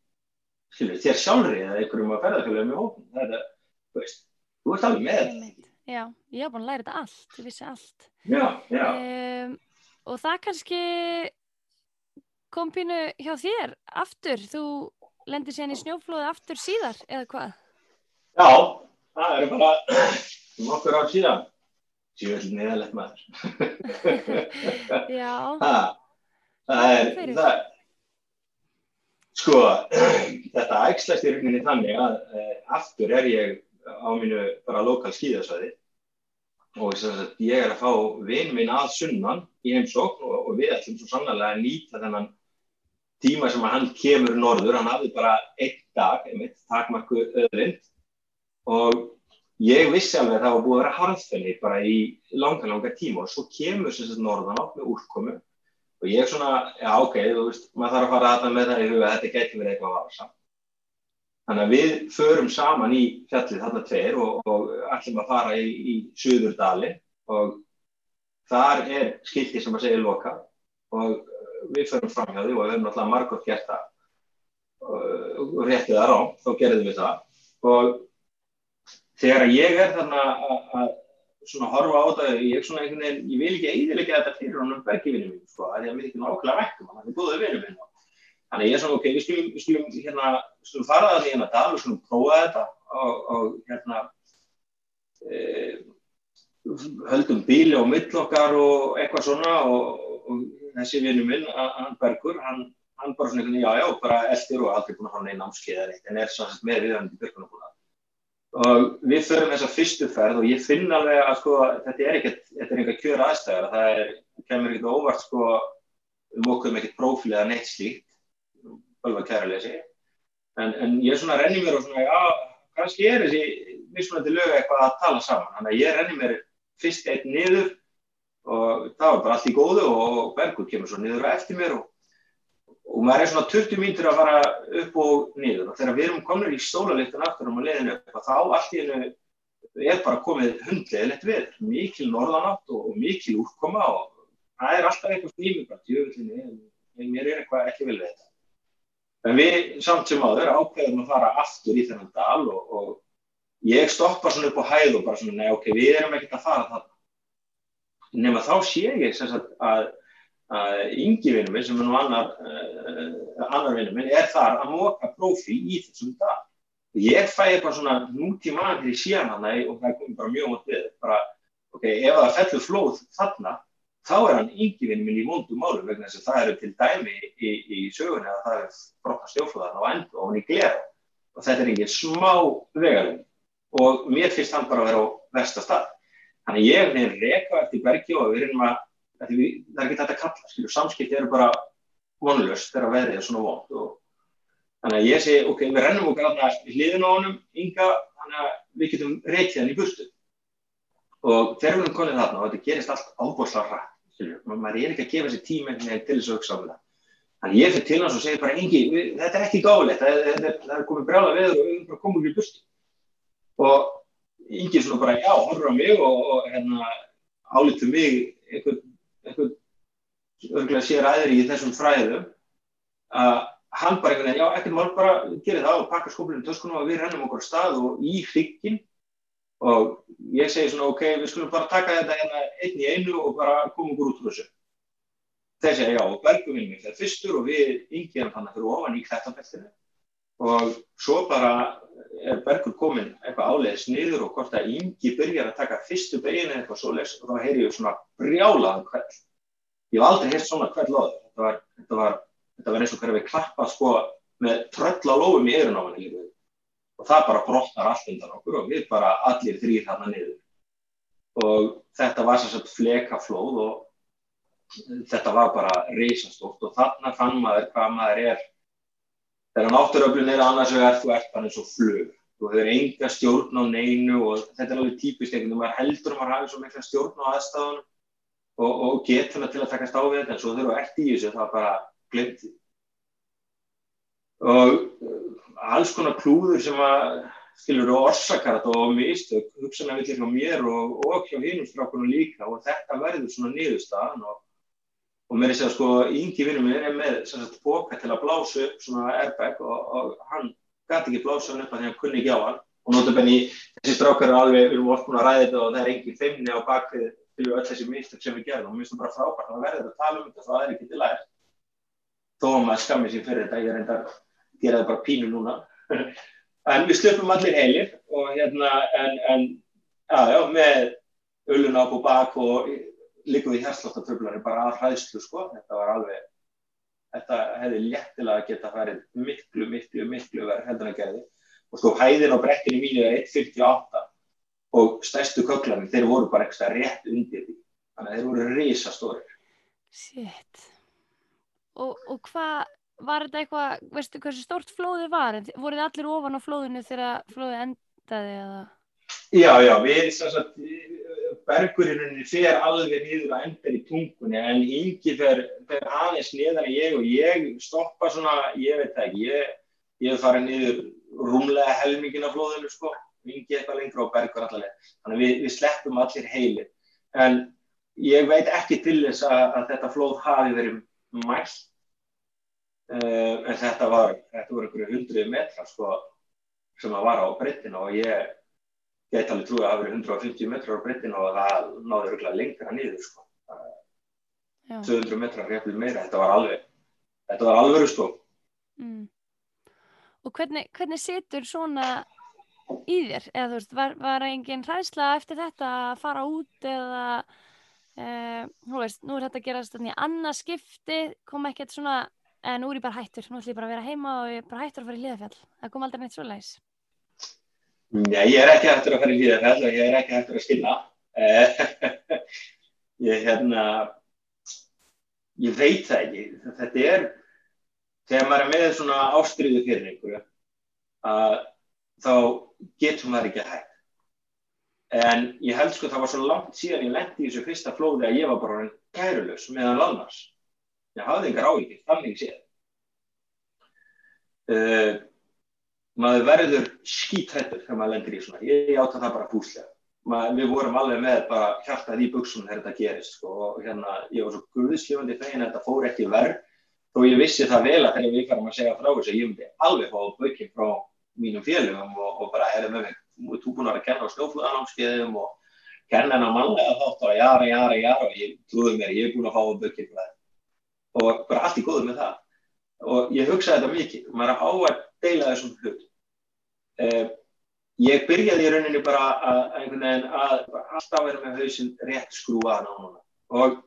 skilur, þér sjálfri eða einhverjum að ferðarfélagum í hókn það er, þú veist, þú ert alveg með. Þetta Já, ég hef búin að læra þetta allt ég vissi allt. Já, já. Um, og það kannski kom pínu hjá þér aftur, þú lendir sérn í snjóflóði aftur síðar eða hvað? Já, það er bara [CLEARS THROAT] nokkur ár síðan síðan neðalegt maður Já. Ha, Það er það. Sko, [CLEARS THROAT] þetta ægslast í rauninni þannig að e, aftur er ég á mínu bara lokal skíðasvæði og sagt, ég er að fá vinn minn að sunnan í heimsókn og, og við ætlum svo sannlega að nýta þennan tíma sem að hann kemur norður, hann hafði bara einn dag, einmitt, takmarku öðrind og ég vissi alveg að það var búið að vera harðfenni bara í langa, langa tíma og svo kemur sem sagt norðan á með úrkomu. Og ég er svona, já ok, þú veist, maður þarf að fara að þetta með það í huga að þetta getur verið eitthvað varsa. Þannig að við förum saman í fjallið þarna tveir og, og ætlum að fara í, í Suðurdali og þar er skilti sem að segja loka. Og við förum fram hjá því og við höfum náttúrulega margótt gert það. Og réttið það rám, þá gerðum við það. Og þegar ég er þarna að svona horfa á þetta, ég, veginn, ég vil ekki eiginlega þetta fyrir honum bergivinnum minn, sko, að ég að við ekki nákvæmlega vekkum hann, það er góðið vinnum minn Þannig ég er svona, ok, við skulum, við skulum, hérna, skulum fara það í hérna dal, við skulum prófa þetta og, og hérna, e, höldum bíli á millokkar og eitthvað svona og, og þessi vinnu minn, hann Bergur, hann, hann bara svona, já, já, bara eldir og aldrei búin að hafa neina námskeið eða eitt, en er svona með viðhandi björgunarbúna. Og við förum þessa fyrstu ferð og ég finn alveg að, sko, þetta er ekkert, þetta er einhver kjör aðstæðar, það er, kemur ekkert óvart, sko, um okkur með ekkert prófíl eða neitt slíkt. Alveg kæralesi en, en ég svona renni mér og svona já, kannski er þessi mismunandi lög eitthvað að tala saman. Þannig að ég renni mér fyrst eitt niður og það var bara allt í góðu og Bergur kemur svo niður eftir mér og, og maður er svona 20 mínutur að fara upp og niður. Og þegar við erum komin í stólalíktan aftur um að leiðinu upp og þá allt í hennu er bara komið hundlegilegt við mikil norðanátt og, og mikil úrkoma og það er alltaf eitthvað snýmið bara djöfullinni en mér er eitthvað ekki vel við þetta. En við samt sem áður ákveðum að fara aftur í þennan dal og, og ég stoppa svona upp á hæð og bara svona, nei ok, við erum ekkert að fara þarna. Nefn að þá sé ég sagt, að, að yngi vinnum minn, sem er nú annar, uh, annar vinnum minn, er þar að móka prófi í þessum dal. Ég fæ eitthvað svona til í síðan hann og það kom bara mjög mótt við. Bara, ok, ef það fellur flóð þarna, þá er hann yngivinn minn í móndum málum vegna þess að það eru til dæmi í, í, í sögunni að það er brotna stjórnflóðan á endur og hann í glera og þetta er ekki smá vegalinn og mér finnst hann bara að vera á versta stað. Þannig ég er reyka eftir bergi og við erum að, það er ekki þetta að kalla, skilju, samskipti eru bara vonlust þegar veðrið er svona vond og þannig að ég segi, ok, við rennum okkur alltaf hliðin á honum, ynga, þannig að við getum reykið hann í burtu. Og þegar við erum konið þarna og þetta gerist allt ábúrslega hrætt maður er ekki að gefa sér tíma til þess að hugsa á þetta þannig ég fyrir til hans og segir bara engi, þetta er ekki gáðilegt það, er komið brjála við og við erum bara komið í bust og engi svona bara já, horfður á mig og, hérna álítum mig eitthvað, eitthvað örgulega sér aðri í þessum fræðum að hann bara einhvern veginn, já, ekkert mál bara gerir það og pakka skóplinu töskunum og við rennum okkur stað og í hrygginn og ég segi svona ok, við skulum bara taka þetta hérna einn í einu og bara koma okkur út úr þessu. Þeir segja já og Bergur vinnum við það fyrstur og við yngjum hann fyrir ofan í klættanbeltinu og svo bara er Bergur komin eitthvað áleiðis niður og hvort að yngi byrjar að taka fyrstu beginu eitthvað svo leiðs og þá heyri ég svona brjálaðan kveld. Ég hef aldrei heyrt svona kveld loður. Þetta var, þetta var, þetta var eins og hverja við klappa sko með tröll á lófum í eirun á hann líka og það bara brotnar allt undan okkur og við bara allir þrýr þarna niður og þetta var svona flekaflóð og þetta var bara reysastótt og þarna fann maður hvað maður er þegar náttúröflun er annars vegar þú ert bara eins og flug. Þú hefur enga stjórn á neinu og þetta er alveg típist einhvern veginn, maður heldur að maður hafi svo mikla stjórn á aðstæðunum og, og getur það til að takast á við þetta en svo þú ert í þessu það bara glemt og alls konar klúður sem að skilur og orsakar þetta og mistök hugsanarvillir hjá mér og, og hjá hinnum strákunum líka og þetta verður svona niðurstaðan og, og mér er að segja sko yngi vinnum minn er með sagt, boka til að blása upp svona airbag og, og hann gæti ekki blása hann upp að því hann kunni ekki á hann. Og notabenni þessi strákar er alveg, við erum oft búin að ræða þetta og það er engin feimni á bakvið til öll þessi mistök sem við gerðum. Og mér finnst það bara frábært að verður að tala um þetta það er ekki til lært. Þó að maður skammir sér fyrir þetta ég enda að gera það bara pínu núna. [LAUGHS] En við slöpum allir heilir og hérna en, en já, já, með ölluna á bak og líka við hérslóttatöflari bara að hræðslu sko, þetta var alveg þetta hefði léttilega geta farið miklu, miklu, miklu verið heldur en gerði. Og sko hæðin á brekkinu mínu er 1.58 og stærstu köklarnir, þeir voru bara eitthvað rétt undir því, þannig að þeir voru risastórir. Shit. Og, og hvað var þetta eitthvað, veistu hversu stórt flóði var, voruð þið allir ofan á flóðinu þegar flóði endaði eða? Já, já, við sagt, bergurinn fer alveg niður að enda í tungunni en yngi fer, fer aðeins niðan en ég og ég stoppa svona, ég veit ekki, ég, ég fara niður rúmlega helmingin af flóðinu sko, vingi eitthvað lengra og bergur allavega. Þannig við, við sleppum allir heilir. En ég veit ekki til þess að, að þetta flóð hafi verið mælt. Uh, en þetta var, þetta voru einhverju hundruði metra sko sem að vara á breyttinu og ég geti alveg trúið að hafi verið 150 metrar á breyttinu og það náði örgulega lengra nýður sko. 200 metrar reyflið meira, þetta var alveg, þetta var alveg sko. Mm. Og hvernig, hvernig situr svona í þér? Eða þú veist, var, var engin hræðsla eftir þetta að fara út eða, uh, þú veist, nú er þetta að gera þetta í annað skipti, kom ekkert svona, en nú er ég bara hættur, nú ætlum ég bara að vera heima og ég er bara hættur að fara í liðafjall. Það kom aldrei neitt svo leiðis. Nei, ég er ekki hættur að fara í liðafjall og ég er ekki hættur að skilna. [LAUGHS] ég, hérna, ég veit það ekki. Þetta er, þegar maður er með svona ástriðu fyrir einhverju að þá getur maður ekki hægt en ég held sko það var svo langt síðan ég lendi í þessu fyrsta flóði að ég var bara kærulös meðan lannars ég hafði engar áhyggjur, þannig séð uh, maður verður skítrættur þegar maður lendir í svona. Ég átta það bara púslega maður, við vorum alveg með bara hjartað í buksunum þegar þetta gerist sko, og hérna ég var svo guðsljóðandi að þetta fór ekki verð þó ég vissi það vel að þegar við færum að segja frá þess að ég myndi alveg fá bökinn frá mínum félögum og, og bara erum með mig þú búin að vera að kenna á snjóflöðanámskeiðum og kenna hennar mannlega þátt og jara, jara, jara. Og ég trúði mér ég er búin að fá bökinn og bara allt í góður með það. Og ég hugsaði þetta mikið. Og maður á að deila þessum hlut eh, ég byrjaði í rauninni bara að, einhvern veginn að alltaf vera með hausinn rétt skrúaðan á núna og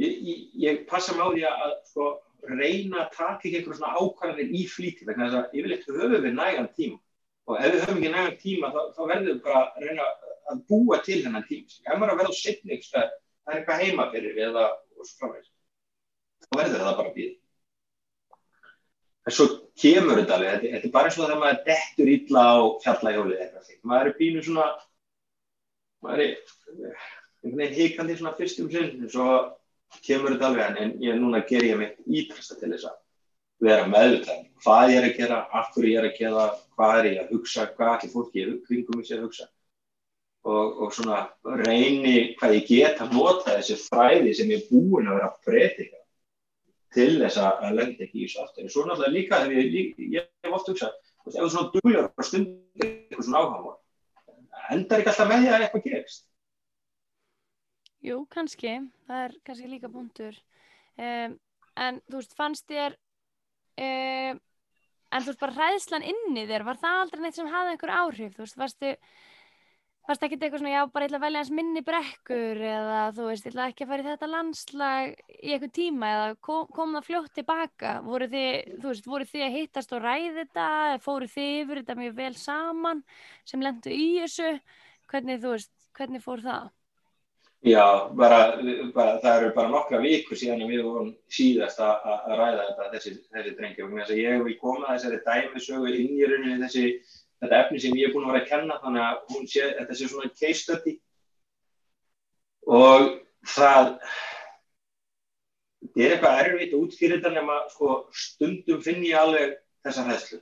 ég, ég, ég passa mig á því að sko reyna að taka einhverjum svona ákvarðanir í flíti vegna þess að yfirleitt höfum við nægan tíma og ef við höfum ekki nægan tíma þá, þá verðum við bara að reyna að búa til þennan tíma. Ef maður er að verða á setni það er eitthvað heima fyrir við eða þá verður það bara að býða. En svo kemur þetta alveg, þetta, þetta er bara eins og þegar maður dettur illa á fjallahjóli eitthvað því. Maður er bínu svona, maður er einhvern veginn híkandi svona fyrstum sinn og kemur þetta alveg. En ég núna ger ég mitt ítrasta til þess að vera meðvitað hvað ég er að gera, af hverju ég er að gera hvað er ég að hugsa, hvað allir fólki er kringum ég sé að hugsa. Og, og svona reyni hvað ég get að nota þessi fræði sem ég er búin að vera að breytika til þess að lenda ekki í þessu aftur. Svo náttúrulega líka þegar ég, ég hef oft hugsað ef þú svona duglar og stundir eitthvað svona áhuga endar ekki alltaf með því að eitthvað gerist? Jú, kannski, það er kannski líka búndur um, en þú veist, fannst þér um, en þú veist, bara hræðslan inni þér, var það aldrei neitt sem hafði einhver áhrif, þú veist, varstu varst ekki eitthvað svona, já, bara ég ætla að velja hans minni brekkur eða þú veist, ég ætla ekki að fara í þetta landslag í eitthvað tíma eða kom, kom það fljótt tilbaka voru þið, þú veist, voru þið að hittast og ræði þetta, fóru þið yfir þetta mjög vel saman sem lendu í þessu, hvernig þú veist, hvernig fór það? Já, bara, bara, það eru bara nokkra vikur síðan við vorum síðast að, að ræða þetta, þessi, þessi drengjum. Ég vil koma þessari dæmisögu rauninni þessi, þetta efni sem ég er búin að vera að kenna, þannig að sé, þetta sé svona study. Og það, það er eitthvað erfitt út fyrir þetta nema sko, stundum finn ég alveg þessa hæðslu.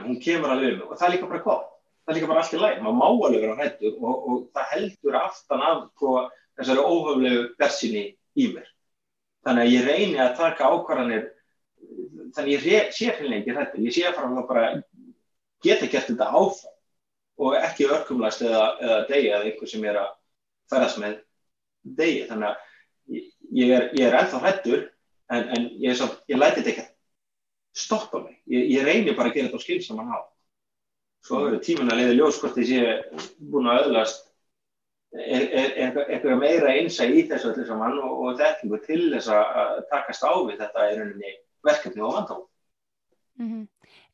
Hún kemur alveg um og það er líka bara hvað. Það er líka bara allt í læg. Maður má alveg vera hættur og, og það heldur aftan af hvað þessari óhöflegu versinni í mér. Þannig að ég reyni að taka ákvarðanir, þannig ég sé fyrir lengi þetta, ég sé að fara að bara geta gert þetta áfram og ekki örkumlast eða, eða degi eða einhver sem er að ferðast með degi. Þannig að ég er, ég er ennþá hættur en, en ég, svo, ég læti þetta ekki stoppa mig. Ég, ég reyni bara að gera þetta á skil sem mann á. Svo eru tímin að leiða ljós hvort ég sé búin að öðlast eitthvað meira einsa í þessu öllu saman og, og þekkingu til þess að takast á við þetta rauninni verkefni og vandá. Mm -hmm.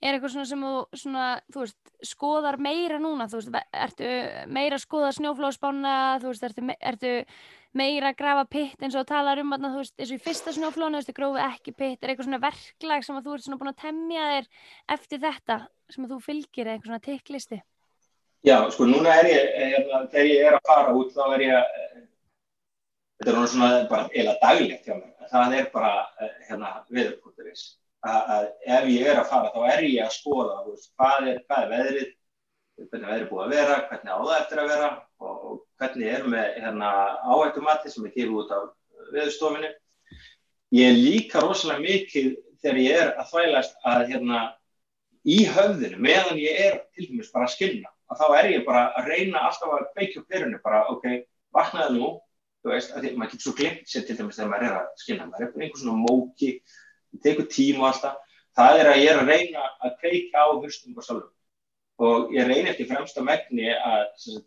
Er eitthvað svona sem þú, svona, þú veist, skoðar meira núna, þú veist, ertu meira að skoða snjóflóðspána, þú veist, ertu, ertu meira að grafa pitt eins og talar um að þú veist, eins og í fyrsta snjóflónu, þú veist, grófi ekki pitt, er eitthvað svona verklag sem að þú ert svona búin að temja þér eftir þetta sem að þú fylgir, eitthvað svona tikklisti? Já, sko, núna er ég, hérna, þegar ég er að fara út, þá er ég, þetta er svona bara eila daglegt hjá mér, það er bara, hérna, viðurkvölduris, að, ef ég er að fara þá er ég að skoða veist, hvað, er, hvað er veðrið, hvernig veðrið búið að vera, hvernig á það eftir að vera og, og hvernig er með hérna, áhættumati sem er gefið út af veðurstofinu. Ég er líka rosalega mikið þegar ég er að þvælast að hérna, í höfðinu meðan ég er til dæmis bara að skilna að þá er ég bara að reyna alltaf að kveikja upp perunni bara ok, vaknaði nú þú veist, að því, maður getur svo glimt sér til dæmis þegar maður er að skilna, maður er einhvern svona móki það tekur tíma alltaf það. Er að ég er að reyna að kveika á höstum og salum og ég reynir ekki fremsta megni að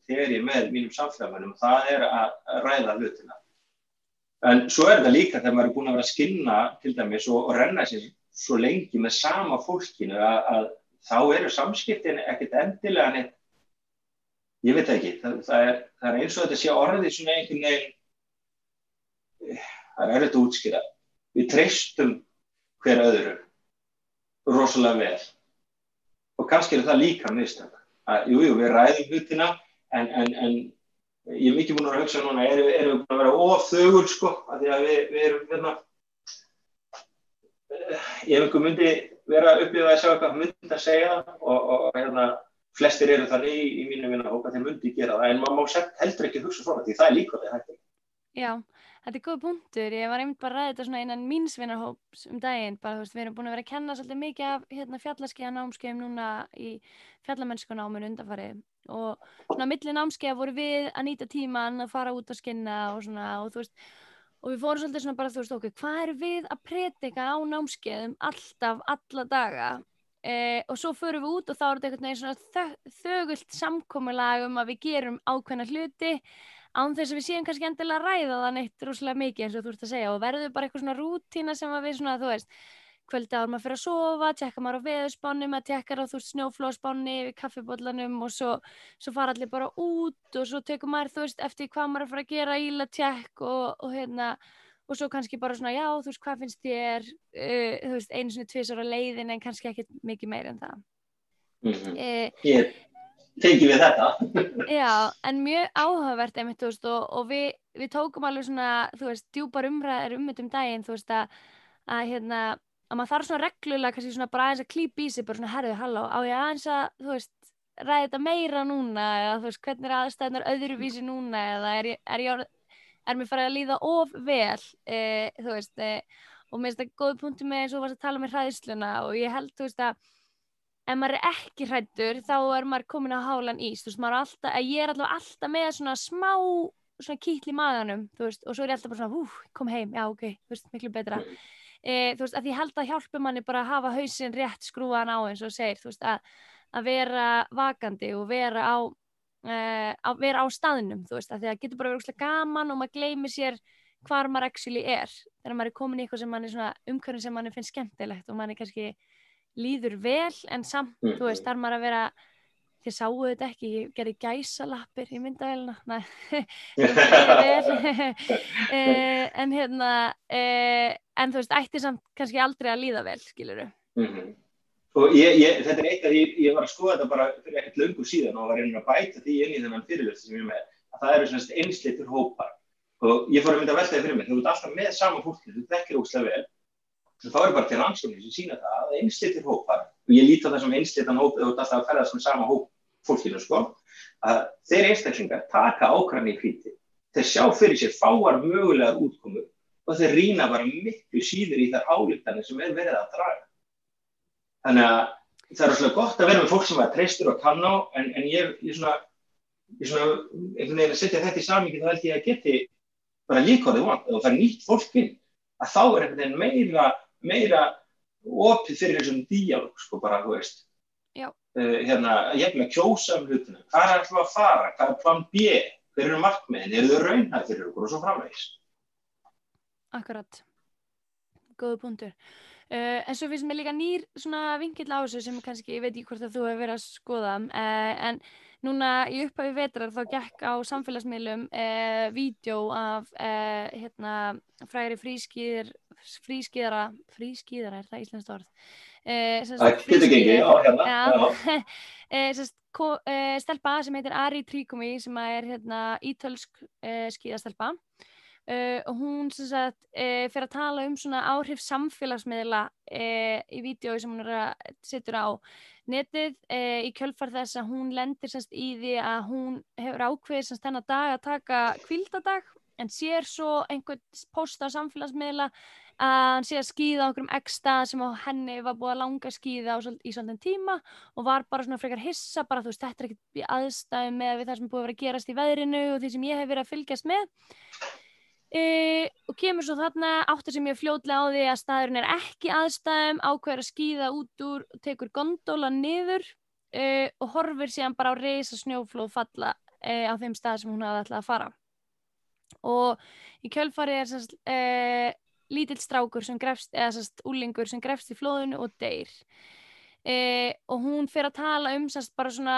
þegar ég með mínum samfélagmennum það er að ræða hlutina. En svo er þetta líka þegar maður er búin að vera að skilna til dæmis og, og renna sér svo lengi með sama fólkinu að, að þá eru samskiptin ekkert endilega neitt. Ég veit ekki, það, það, er, það er eins og þetta sé orðið svona einhvern veginn það er erfitt að útskýra. Við treystum hver öðru rosalega vel. Og kannski er það líka mistök. Að jújú, jú, við ræðum hlutina en, en, en ég er mikið búin að hugsa núna erum, erum við búin að vera ofþögur sko, að því að við, við erum hérna. Ef einhver myndi vera uppið að sjá eitthvað myndi að segja og, og, hérna flestir eru þannig í, í mínu vinna og þeir myndi gera það en maður má heldur ekki hugsa svona því það er líka það hægt Já, þetta er góð punktur. Ég var einmitt bara að ræða þetta svona innan mínsvinnarhóps um daginn, bara þú veist, við erum búin að vera að kenna svolítið mikið af hérna, fjallaskeiða námskeiðum núna í fjallamennskunáminu undanfari og svona milli námskeiða voru við að nýta tíman að fara út að skinna og svona og þú veist og við fórum svolítið svona bara þú veist okkur, hvað er við að predika á námskeiðum alltaf, alla daga? Eh, og svo förum við út og þá er þetta einhvern veginn svona þögult samkomiðlag um að við gerum ákveðna hluti án þess að við séum kannski endilega að ræða það neitt rúslega mikið eins og þú ert að segja og verður bara eitthvað svona rútína sem að við svona þú veist kvöldi áður maður fyrir að sofa, tjekka maður á veðurspáni maður tjekkar á þú veist snjóflóðspáni við kaffibóllanum og svo, svo fara allir bara út og svo tekum maður þú veist eftir hvað maður er að fara að gera íla tjekk og, og hérna og svo kannski bara svona, já, þú veist, hvað finnst þér uh, þú veist, einu svona tviðsóra leiðin en kannski ekkert mikið meir en það mm -hmm. uh, Ég tengi við þetta. [LAUGHS] Já, en mjög áhugavert einmitt, þú veist, og, og við, við tókum alveg svona, þú veist, djúpar umræðar um þetta um daginn, þú veist, að, að hérna, að maður þarf svona reglulega kannski svona bara aðeins að klípa í sig, bara svona, herðu, halló, á ég aðeins að, þú veist ræði þetta meira núna, eða þú veist, hvernig er aðstæðnar öðruvísi núna, eða er er ég er mér farið að líða of vel? Eh, þú veist eh, og mér finnst það góð punktu með eins og varst að tala með hræðsluna og ég held þú veist að ef maður er ekki hrættur þá er maður komin á hálan ís. Þú veist maður er alltaf, ég er alltaf alltaf með svona smá svona kýtl í maðanum þú veist og svo er ég alltaf bara svona hú, kom heim, já ok, þú veist, miklu betra. Eh, þú veist að ég held að hjálpa manni bara að hafa hausin rétt skrúan á eins og segir þú veist að, að vera vakandi og vera á uh, að vera á staðnum þú veist, að það getur bara verið gaman og maður gleymir sér hvar maður actually er. Þegar maður er komin í eitthvað sem mann er svona er líður vel en samt, mm. þú veist, þar maður að vera þið sáu þetta ekki, ég gerði gæsalappir í myndavelina [LAUGHS] [LAUGHS] eh, en hérna eh, en þú veist, ætti samt kannski aldrei að líða vel, skiluru mm -hmm og ég, ég, þetta er eitt af því ég var að skoða þetta bara fyrir ekkert löngu síðan og var einhvern að bæta því inn í þennan fyrirlöfti sem ég er með að það eru svona einslitur hópar. Og ég fór að mynda að velta það fyrir mig þú ert alltaf með sama fólki, þú þekkir óslega vel þá er bara til rannsóknir sem sína það að einslitur hópar og ég líti á það sem einslitan hóp þú ert alltaf að ferðast með sama hóp fólkinu sko, að þeir einstaklingar taka ákvæmni í hvíti. Þeir sjá fyrir sér fáar mögulegar útkomur og þeir rýna bara miklu síður í þær álíktanir sem er verið að draga. Þannig að það er svolítið gott að vera með fólk sem er treystur og kann á en, en ég, ég svona, ég svona einhvern veginn að setja þetta í samingi þá held ég að geti bara líka á því vant og það er nýtt fólk inn að þá er einhvern veginn meira meira opið fyrir þessum díalóg sko bara, þú veist. Uh, hérna, ég vil að kjósa um hlutinu, hvað er alltaf að fara? Hvað er plan B, hver eru markmiðin? Eru þau raunhæð fyrir okkur og svo framvegs Akkurat. Góðu punktur. Uh, en svo finnst mér líka nýr svona vingill á þessu sem kannski, ég veit ekki hvort að þú hefur verið að skoða uh, en núna í upphafi vetrar þá gekk á samfélagsmiðlum uh, vídeo af hérna fræri frískýðir frískýðara, frískýðara er það íslenskt orð? Það getur ekki, já, hérna [LAUGHS] stelpa sem heitir Ari Tríkomi sem er hérna ítölsk skýðastelpa uh, hún sagt uh, fyrir að tala um svona áhrif samfélagsmiðla uh, í vídjói sem hún er að setja á netið í kjölfar þess að hún lendir semst í því að hún hefur ákveðið semst þennan dag að taka kvildadag en sér svo einhvern post á samfélagsmiðla að hann sé að skýða á einhverjum eksta sem á henni var búið að langa skýða í svona tíma og var bara svona frekar hissa bara þú veist þetta er ekkert í aðstæðu með það sem búið að vera að gerast í veðrinu og því sem ég hef verið að fylgjast með e, og kemur svo þarna áttur sem ég fljóðlega á því að staðurinn er ekki aðstæðum ákveður að skýða út úr og tekur gondóla niður e, og horfir síðan bara á reysa snjóflóð falla e, á þeim stað sem hún hafði alltaf að fara. Og í kjölfari er sérst, lítill strákur sem grefst, eða sérst úlingur sem grefst í flóðinu og deyr. Og hún fyrir að tala um sérst bara svona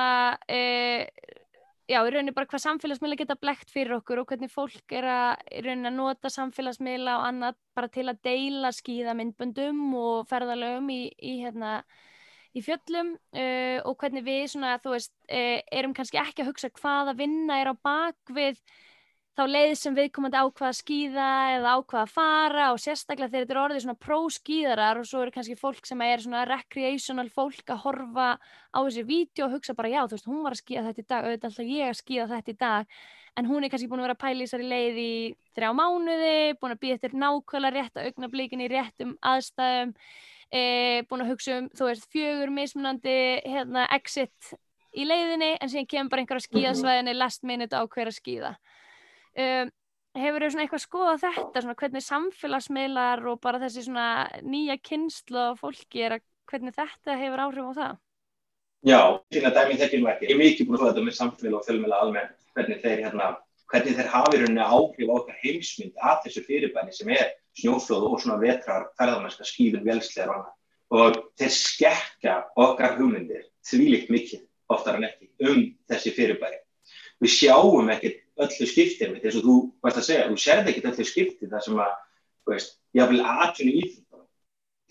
já, í rauninni bara hvað samfélagsmiðla geta blekt fyrir okkur og hvernig fólk er að, í rauninni að nota samfélagsmiðla og annað bara til að deila skíðamindböndum og ferðalögum í, í hérna í fjöllum uh, og hvernig við svona, þú veist, uh, erum kannski ekki að hugsa hvaða vinna er á bakvið þá leið sem viðkomandi ákvaða að skýða eða ákvaða að fara og sérstaklega þegar þetta er orðið svona pro-skýðarar og svo eru kannski fólk sem er svona recreational fólk að horfa á þessi vídeo og hugsa bara já þú veist hún var að skýða þetta í dag, auðvitað alltaf ég að skýða þetta í dag. En hún er kannski búin að vera að pæla í þessari leið í þrjá mánuði, búin að býja eftir nákvæmlega rétt að augnablíkin í réttum aðstæðum, e, búin að hugsa um þú veist fjögur mismunandi hérna, exit í leiðinni en síðan kemur bara einhver að skýðasvæðinni last minute á hver að skýða Um, hefur þau svona eitthvað skoðað þetta, svona hvernig samfélagsmiðlar og bara þessi svona nýja kynslu af fólki er að hvernig þetta hefur áhrif á það? Já, sína dæmi þekkir nú ekki. Ég hef mikið búin að skoða þetta með samfélag og fjölmjöla almennt, hvernig þeir, hérna, hvernig þeir hafi rauninni áhrif á okkar heimsmynd að þessu fyrirbæni sem er snjóflóð og svona vetrar, ferðarmennska, skýfin, velslegar og annað. Og þeir skekka okkar hugmyndir þvílikt mikið oftar en ekki um þessi fyrirbæri. Við sjáum ekkert öllu skiptið eins og þú varst að segja, þú serði ekkert öllu skiptið þar sem að, þú veist, vil aðtunni íþjóðan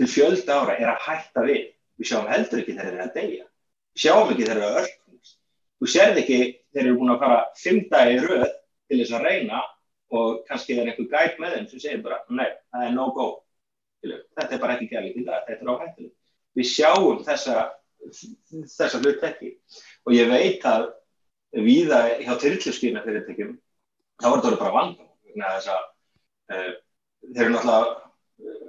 til fjölda ára er að hætta við. Við sjáum heldur ekki þegar þeir eru að deyja. Við sjáum ekki þeir eru að örknast. Þú serði ekki þeir eru búin að fara fimm dagi röð til þess að reyna og kannski er einhver gæt með þeim sem segir bara, nei, það er no go. Þetta er bara ekki dag, þetta er áhættileg. Við sjáum þessa, þessa hlut ekki og ég veit að viða hjá þyrrljuskýrna fyrirtækjum þá er þetta bara vandam þess að uh, þeir eru náttúrulega uh,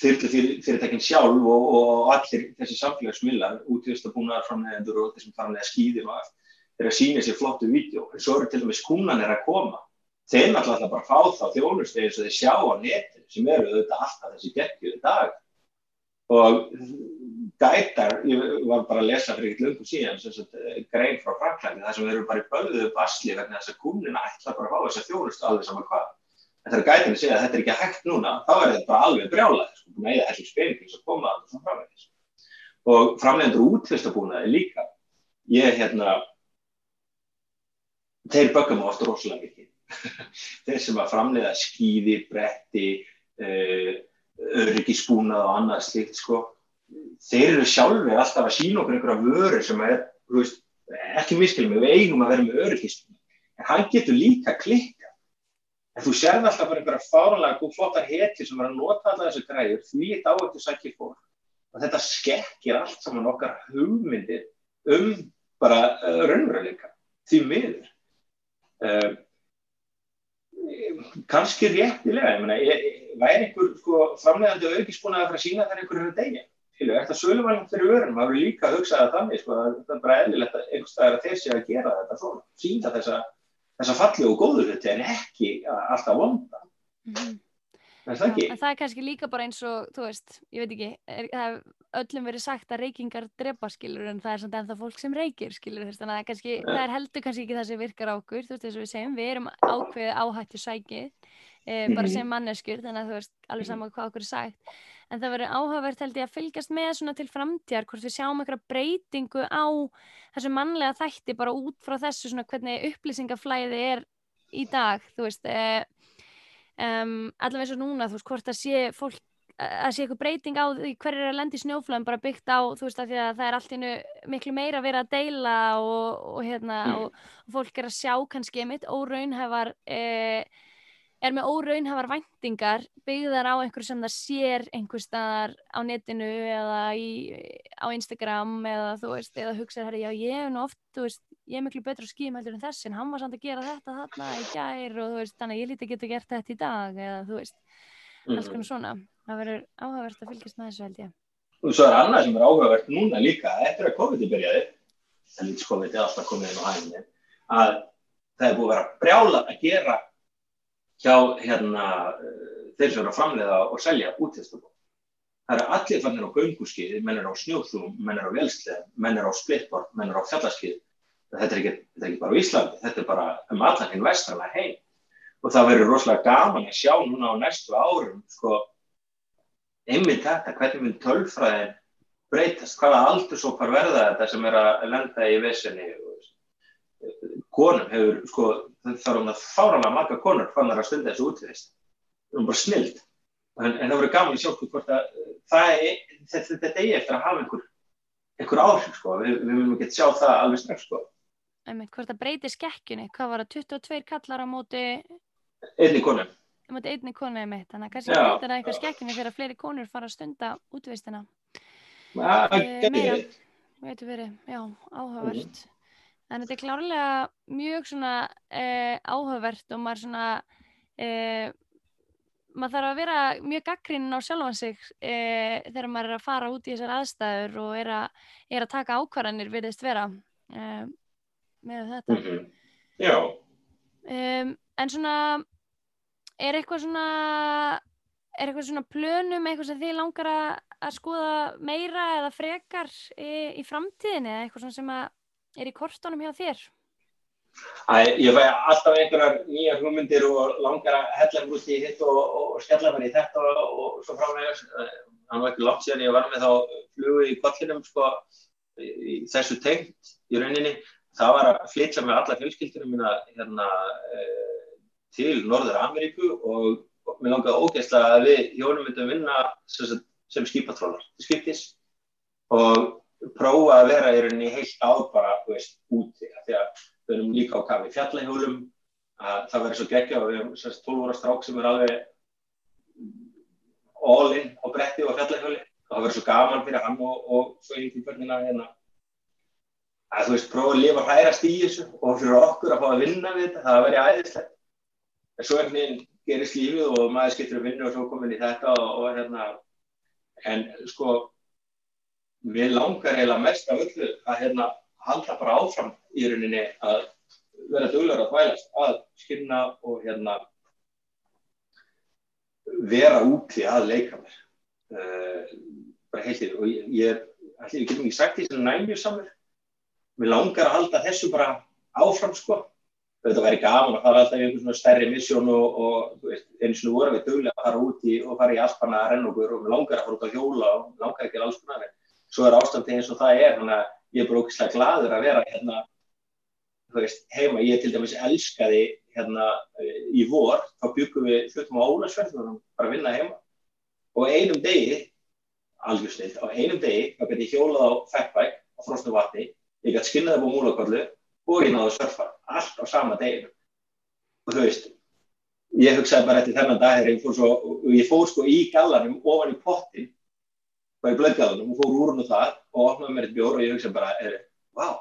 þyrrlu fyrirtækinn sjálf og, og allir þessi samfélagsmillar útvistabúnaðar framlegendur og þessum framlega skýðir og allt þeir að sína sér flottu vídeo. En svo eru til dæmis kúnan er að koma. Þeir náttúrulega bara fá þá þjónustegi sem þeir sjá á netinu sem eru auðvitað alltaf þessi geggjuði dag og gætar, ég var bara að lesa fyrir eitthvað lungu síðan, sagt, eh, grein frá Franklæni, þar sem þeir eru bara í bölðuðu basli vegna þess að kúnina ætla bara að fá þess að þjónustu alveg saman hvað. En þegar gætarnir segja að þetta er ekki hægt núna, þá er þetta bara alveg brjálað, sko, að eða hellir spilning sem koma að það framvegis. Og framlegendur útvistabúnaði líka, ég hérna, þeir bögum á oft rosalega mikið. [LAUGHS] þeir sem að framlega skýði, bretti, uh, öryggisbúnað og annað slikt, sko þeir eru sjálfur alltaf að sína okkur einhverja vöru sem er, þú veist, ekki miskilum við eigum að vera með öryggisbúnað en hann getur líka klikka en þú sérð alltaf bara einhverja fárlega og flottar heti sem er að nota alla þessu græður því þetta á eftir sækir fólk. Og þetta skekkir allt saman okkar hugmyndir um bara uh, raunveruleika því miður. Uh, kannski réttilega ég meina, væri einhver sko, framlegandi fyrir að sína þar einhverju degja skilju, þetta söluvalum fyrir vörunum, það eru líka að hugsa það þannig, sko, það er bara eðlilegt að einhverstað er að þeir sé að gera þetta svona, sína þessa, þessa falli og góðu hluti en ekki alltaf vonda. Mm -hmm. Er það? En það er kannski líka bara eins og, þú veist, ég veit ekki, er, það hef öllum verið sagt að reykingar drepa, skilur, en það er samt ennþá fólk sem reykir, skilur, þannig að það er, kannski, ja. það er heldur kannski ekki það sem virkar á okkur, þú veist, þess að við segjum, við erum ákveðið áhættu sækið, e, bara mhm. sem manneskur, þannig að þú veist, alveg saman hvað okkur er sagt en það verður áhugavert held ég að fylgjast með svona til framtíðar hvort við sjáum eitthvað breytingu á þessu mannlega þætti bara út frá þessu svona hvernig upplýsingaflæði er í dag þú veist eh, um, allaveg eins og núna þú veist hvort að sé fólk að sé eitthvað breyting á því hver er að lendi snjóflöðum bara byggt á þú veist að því að það er allt miklu meira að vera að deila og, og hérna mm. og, og fólk er að sjá kannski mitt óraunhefar eh, er með óraunhafar væntingar byggðar á einhver sem það sér einhver staðar á netinu eða í, á Instagram eða þú veist, eða hugsaður, herri, já ég er nú oft, þú veist, ég er miklu betur að skýma heldur en þessi, en hann var samt að gera þetta þarna í gær og þú veist, þannig að ég líti að geta gert þetta í dag eða þú veist, Mhm. alls konar svona það verður áhugavert að fylgjast með þessu held ég Og svo er annað sem er áhugavert núna líka eftir að COVID byrjaði, en COVID er alltaf komið inn á hæginni, að það er búið að vera brjála að gera hjá hérna, eh, þeir sem eru að framleiða og selja útvistabók. Það eru allir fannir á gönguskiði, menn er á snjóþum, menn er á velsleð, menn er á splittbort, menn er á fjallaskiði. Þetta er ekki, þetta er ekki bara Íslandi, þetta er bara um allan hinn vestrana heim. Og það verður rosalega gaman að sjá núna á næstu árum, sko, einmitt þetta, hvernig mun tölfræðin breytast, hvaða aldurshópar verða þetta sem er að lenda í vissinni konum hefur sko, það er um það fáralega marga konur fannar að stunda þessu útvist. Það er bara snild. En, en það verður gaman að sjá sko hvort að það er, þetta, eigi eftir að hafa einhver, einhver áhrif sko, við, við munum ekki sjá það alveg strax sko. Einmitt, hvort það breytir skekkjunni, hvað var það 22 kallar á móti einni konum á móti einni konu einmitt, þannig að kannski breytir það eitthvað skekkjunni fyrir að fleiri konur fara að stunda útvistina. Það Eh, gæti meira. verið. veitur verið, já, áhugavert en þetta er klárlega mjög svona eh, áhugavert og maður svona eh, maður þarf að vera mjög gaggrinn á sjálfan sig eh, þegar maður er að fara út í þessar aðstæður og er að, er að taka ákvarðanir virðist vera eh, með þetta Mhm. Já, um, en svona er eitthvað svona er eitthvað svona plönum eitthvað sem þið langar að, að skoða meira eða frekar í, í framtíðinni eða eitthvað sem að er í kortunum hjá þér Æ, ég fæ alltaf einhverjar nýjar hugmyndir og langar að hella mér út í hitt og, og skella mér í þetta og, og svo frámægast. Það var ekki langt síðan ég var með þá flugu í kollinum sko, í, þessu tengt í rauninni. Það var að flytja með alla fjölskyldunum mína hérna, eh, til Norður Ameríku og, mér langaði ógeðslega að við hjónum myndum vinna sem, sem skipatrólar skiptis og prófa að vera í rauninni heilt ár bara, þú veist, úti. Því að við erum líka á kafi fjallahjólum að það verður svo geggja og við erum sérst 12 ára strák sem er alveg all in á bretti og fjallahjóli og það verður svo gaman fyrir hann og, og svo einhvern börnina hérna að þú veist, prófa að lifa hrærast í þessu og fyrir okkur að fá að vinna við þetta það verður æðislegt en svo einhvern veginn gerist lífið og maður skiptir að vinna og svo komin í þetta og, og hérna en sko mér langar eiginlega mest af öllu að hérna halda bara áfram í rauninni að vera duglegur að þvælast að skynna og hérna vera úti að leika mér. Uh, bara heilt yfir. Og ég, ég ætli við getum ekki sagt því sem næmjur samur mér langar að halda þessu bara áfram sko. Þetta væri gaman að fara alltaf í einhvern svona stærri missjón og, og eins og nú vorum við duglega að fara úti og fara í alpanna að okkur og mér langar að fara út á hjóla og mér langar ekki að alls konar. en svo er ástandi eins og það er þannig að ég er bara ógislega gladur að vera hérna þú veist, heima, ég til dæmis elskaði hérna í vor, þá byggum við fluttum á Ólasverð og bara vinna heima. Og einum degi algjör snill, á einum degi þá gæti ég hjólað á fettbæk á frosnu vatni, ég gæti skinnað upp á múlakollu og ég náðu surfa, allt á sama deginu og þú veist ég hugsaði bara eftir þennan dag og ég fór sko í gallanum ofan í pottin og í blöðgallanum og fór úr hún og það og opnaði mér eitt bjór og ég hugsaði bara, er, wow,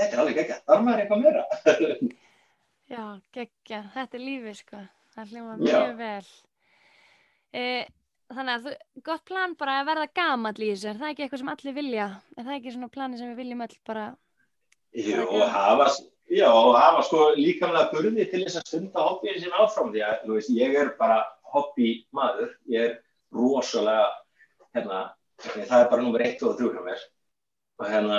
þetta er alveg geggja, þar maður eitthvað meira? Já, geggja, þetta er lífið sko. Það hljóma mjög vel. E, Þannig að þú, gott plan bara að verða gamall í þessu. Er það ekki eitthvað sem allir vilja? Er það ekki svona plani sem við viljum öll bara Jú, og gaman. hafa, já, og hafa sko líkamlega burði til þess að stunda hobbyinn sín áfram því að, þú veist, ég er bara hobby maður, ég er rosalega, hérna, það er bara nummer 1 og 3 hjá mér. Og hérna,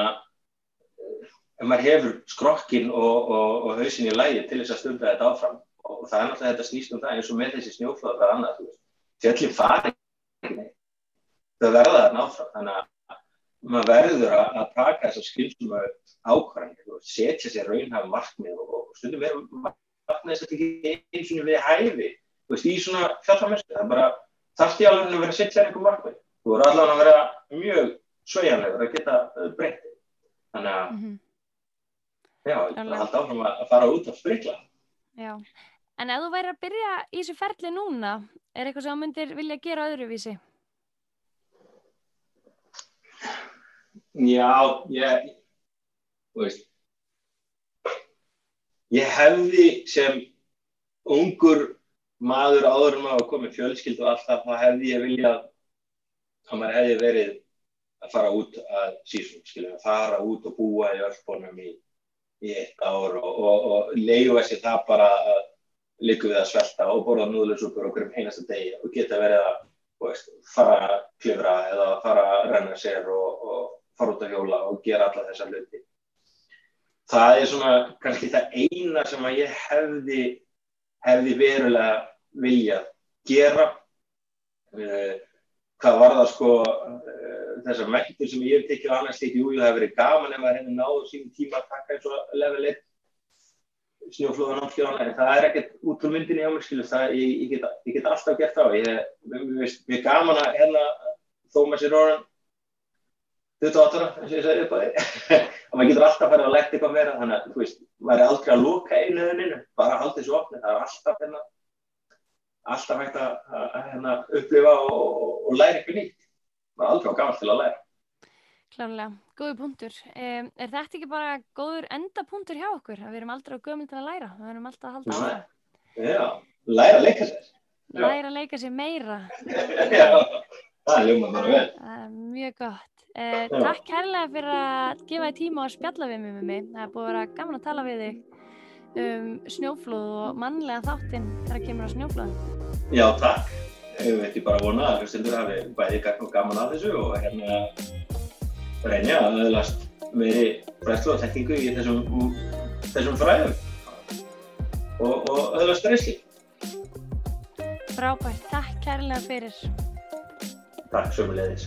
ef maður hefur skrokkin og, og, og hausin í lægi til þess að stunda þetta áfram og, það er náttúrulega þetta snýst um það eins og með þessi snjóflóð og það annað, fjöllin fari það verða þarna áfram, þannig að maður verður að, að taka þessar skilsum ákvarðanir og setja sér raunhafa markmið og, og stundum er markmið þess að ekki eins og við hæfi veist, í svona fjallamessu það bara, þarft í alveg að vera að setja einhver markmið þú voru allavega að vera mjög sveigjanlegur að geta uh, breytt þannig að, mm já, ég Alveg. bara halda áfram að fara út að sprikla Já, En ef þú væri að byrja í þessu ferli núna, er eitthvað sem þú myndir vilja gera öðruvísi? Já, ég, þú veist, ég hefði sem ungur maður áður um að koma fjölskyld og allt það, þá hefði ég viljað að maður hefði verið að fara út að sísum, skilja, að fara út og búa í örfbónum í, í eitt ár og, og, og leiðu þessi það bara að líka við að svelta og borða núðlusúpur okkur um einasta degi og geta verið að veist, fara að klifra eða fara að renna sér og, og fara út að hjóla og gera alla þessa hluti. Það er svona kannski það eina sem að ég hefði, hefði verulega viljað gera. Uh, hvað var það sko uh, þessar mættur sem ég hef tekið annars ekki, jú, það hefur verið gaman ef það hefði náðu sín tíma að taka eins og level 1 snjóflóðan áttjóðan, en það er ekkert út úr myndinni á mér, skilur, það, ég, ég, get, ég get alltaf gert á, ég, er gaman að hérna maður sér orðan 28 ára, eins og ég sagði upp á því [LAUGHS] og maður getur alltaf að fara að læta eitthvað meira þannig að, þú veist, maður er aldrei að lóka einuðininu, bara að halda þessu opni, það er alltaf hérna alltaf hægt að, hérna, upplifa og, og, og læra eitthvað nýtt maður er aldrei á gaman til að læra Klárlega, góður punktur. Um, er þetta ekki bara góður endapunktur hjá okkur? Að við erum aldrei á gömul til að læra. Við erum alltaf að halda á það. Já, læra að leika sér. Læra að leika sér meira. [LAUGHS] Já, það er ljómað bara vel. Uh, mjög gott. Uh, takk kærlega fyrir að gefa þig tíma að spjalla við mig með mig. Það er búið að vera gaman að tala við þig um snjóflóð og mannlega þáttinn þegar kemur á snjóflóðin. Já, takk. Ég veit ég bara vona að hlustundur hafi bæði gaman að þessu og hérna reynja að aðeilast meiri fræðslu og tekningu í þessum, þessum fræðum og, og aðeilast reynsli. Frábært, takk kærlega fyrir. Takk sömulegðis.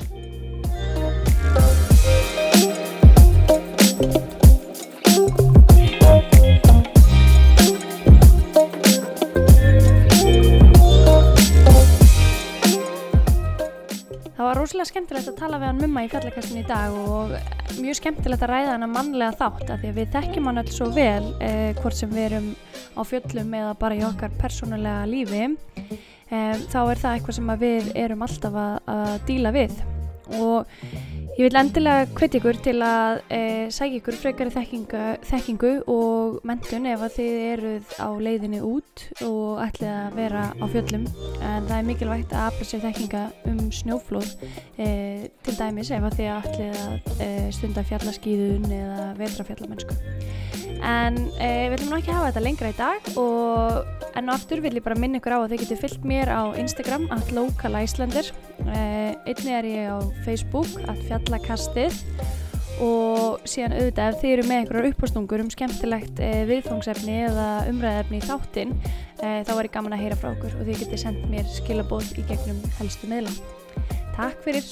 Það var rosalega skemmtilegt að tala við hann mumma í fjallakastinu í dag og mjög skemmtilegt að ræða hann að mannlega þátt af því að við þekkjum hann alls svo vel eh, hvort sem við erum á fjöllum eða bara í okkar persónulega lífi. Eh, þá er það eitthvað sem við erum alltaf að, að díla við. Og ég vil endilega hviti ykkur til að e, sækja ykkur frekari þekkingu, þekkingu og mentun ef að þið eruð á leiðinni út og ætlið að vera á fjöllum. En það er mikilvægt að afla sér þekkinga um snjóflóð e, til dæmis ef að þið ætlið að e, stunda fjallaskýðun eða vetrafjallamennsku en við viljum ná ekki hafa þetta lengra í dag og enn og aftur vil ég bara minna ykkur á að þið getur fyllt mér á Instagram at localislander einni er ég á Facebook at kallakastið og síðan auðvitað ef þið eru með einhverjar upphástungur um skemmtilegt eh, e, viðfóngsefni eða umræðefni í þáttinn e, þá er ég gaman að heyra frá okkur og þið getur sendt mér skilabóð í gegnum helstu meðla. Takk fyrir!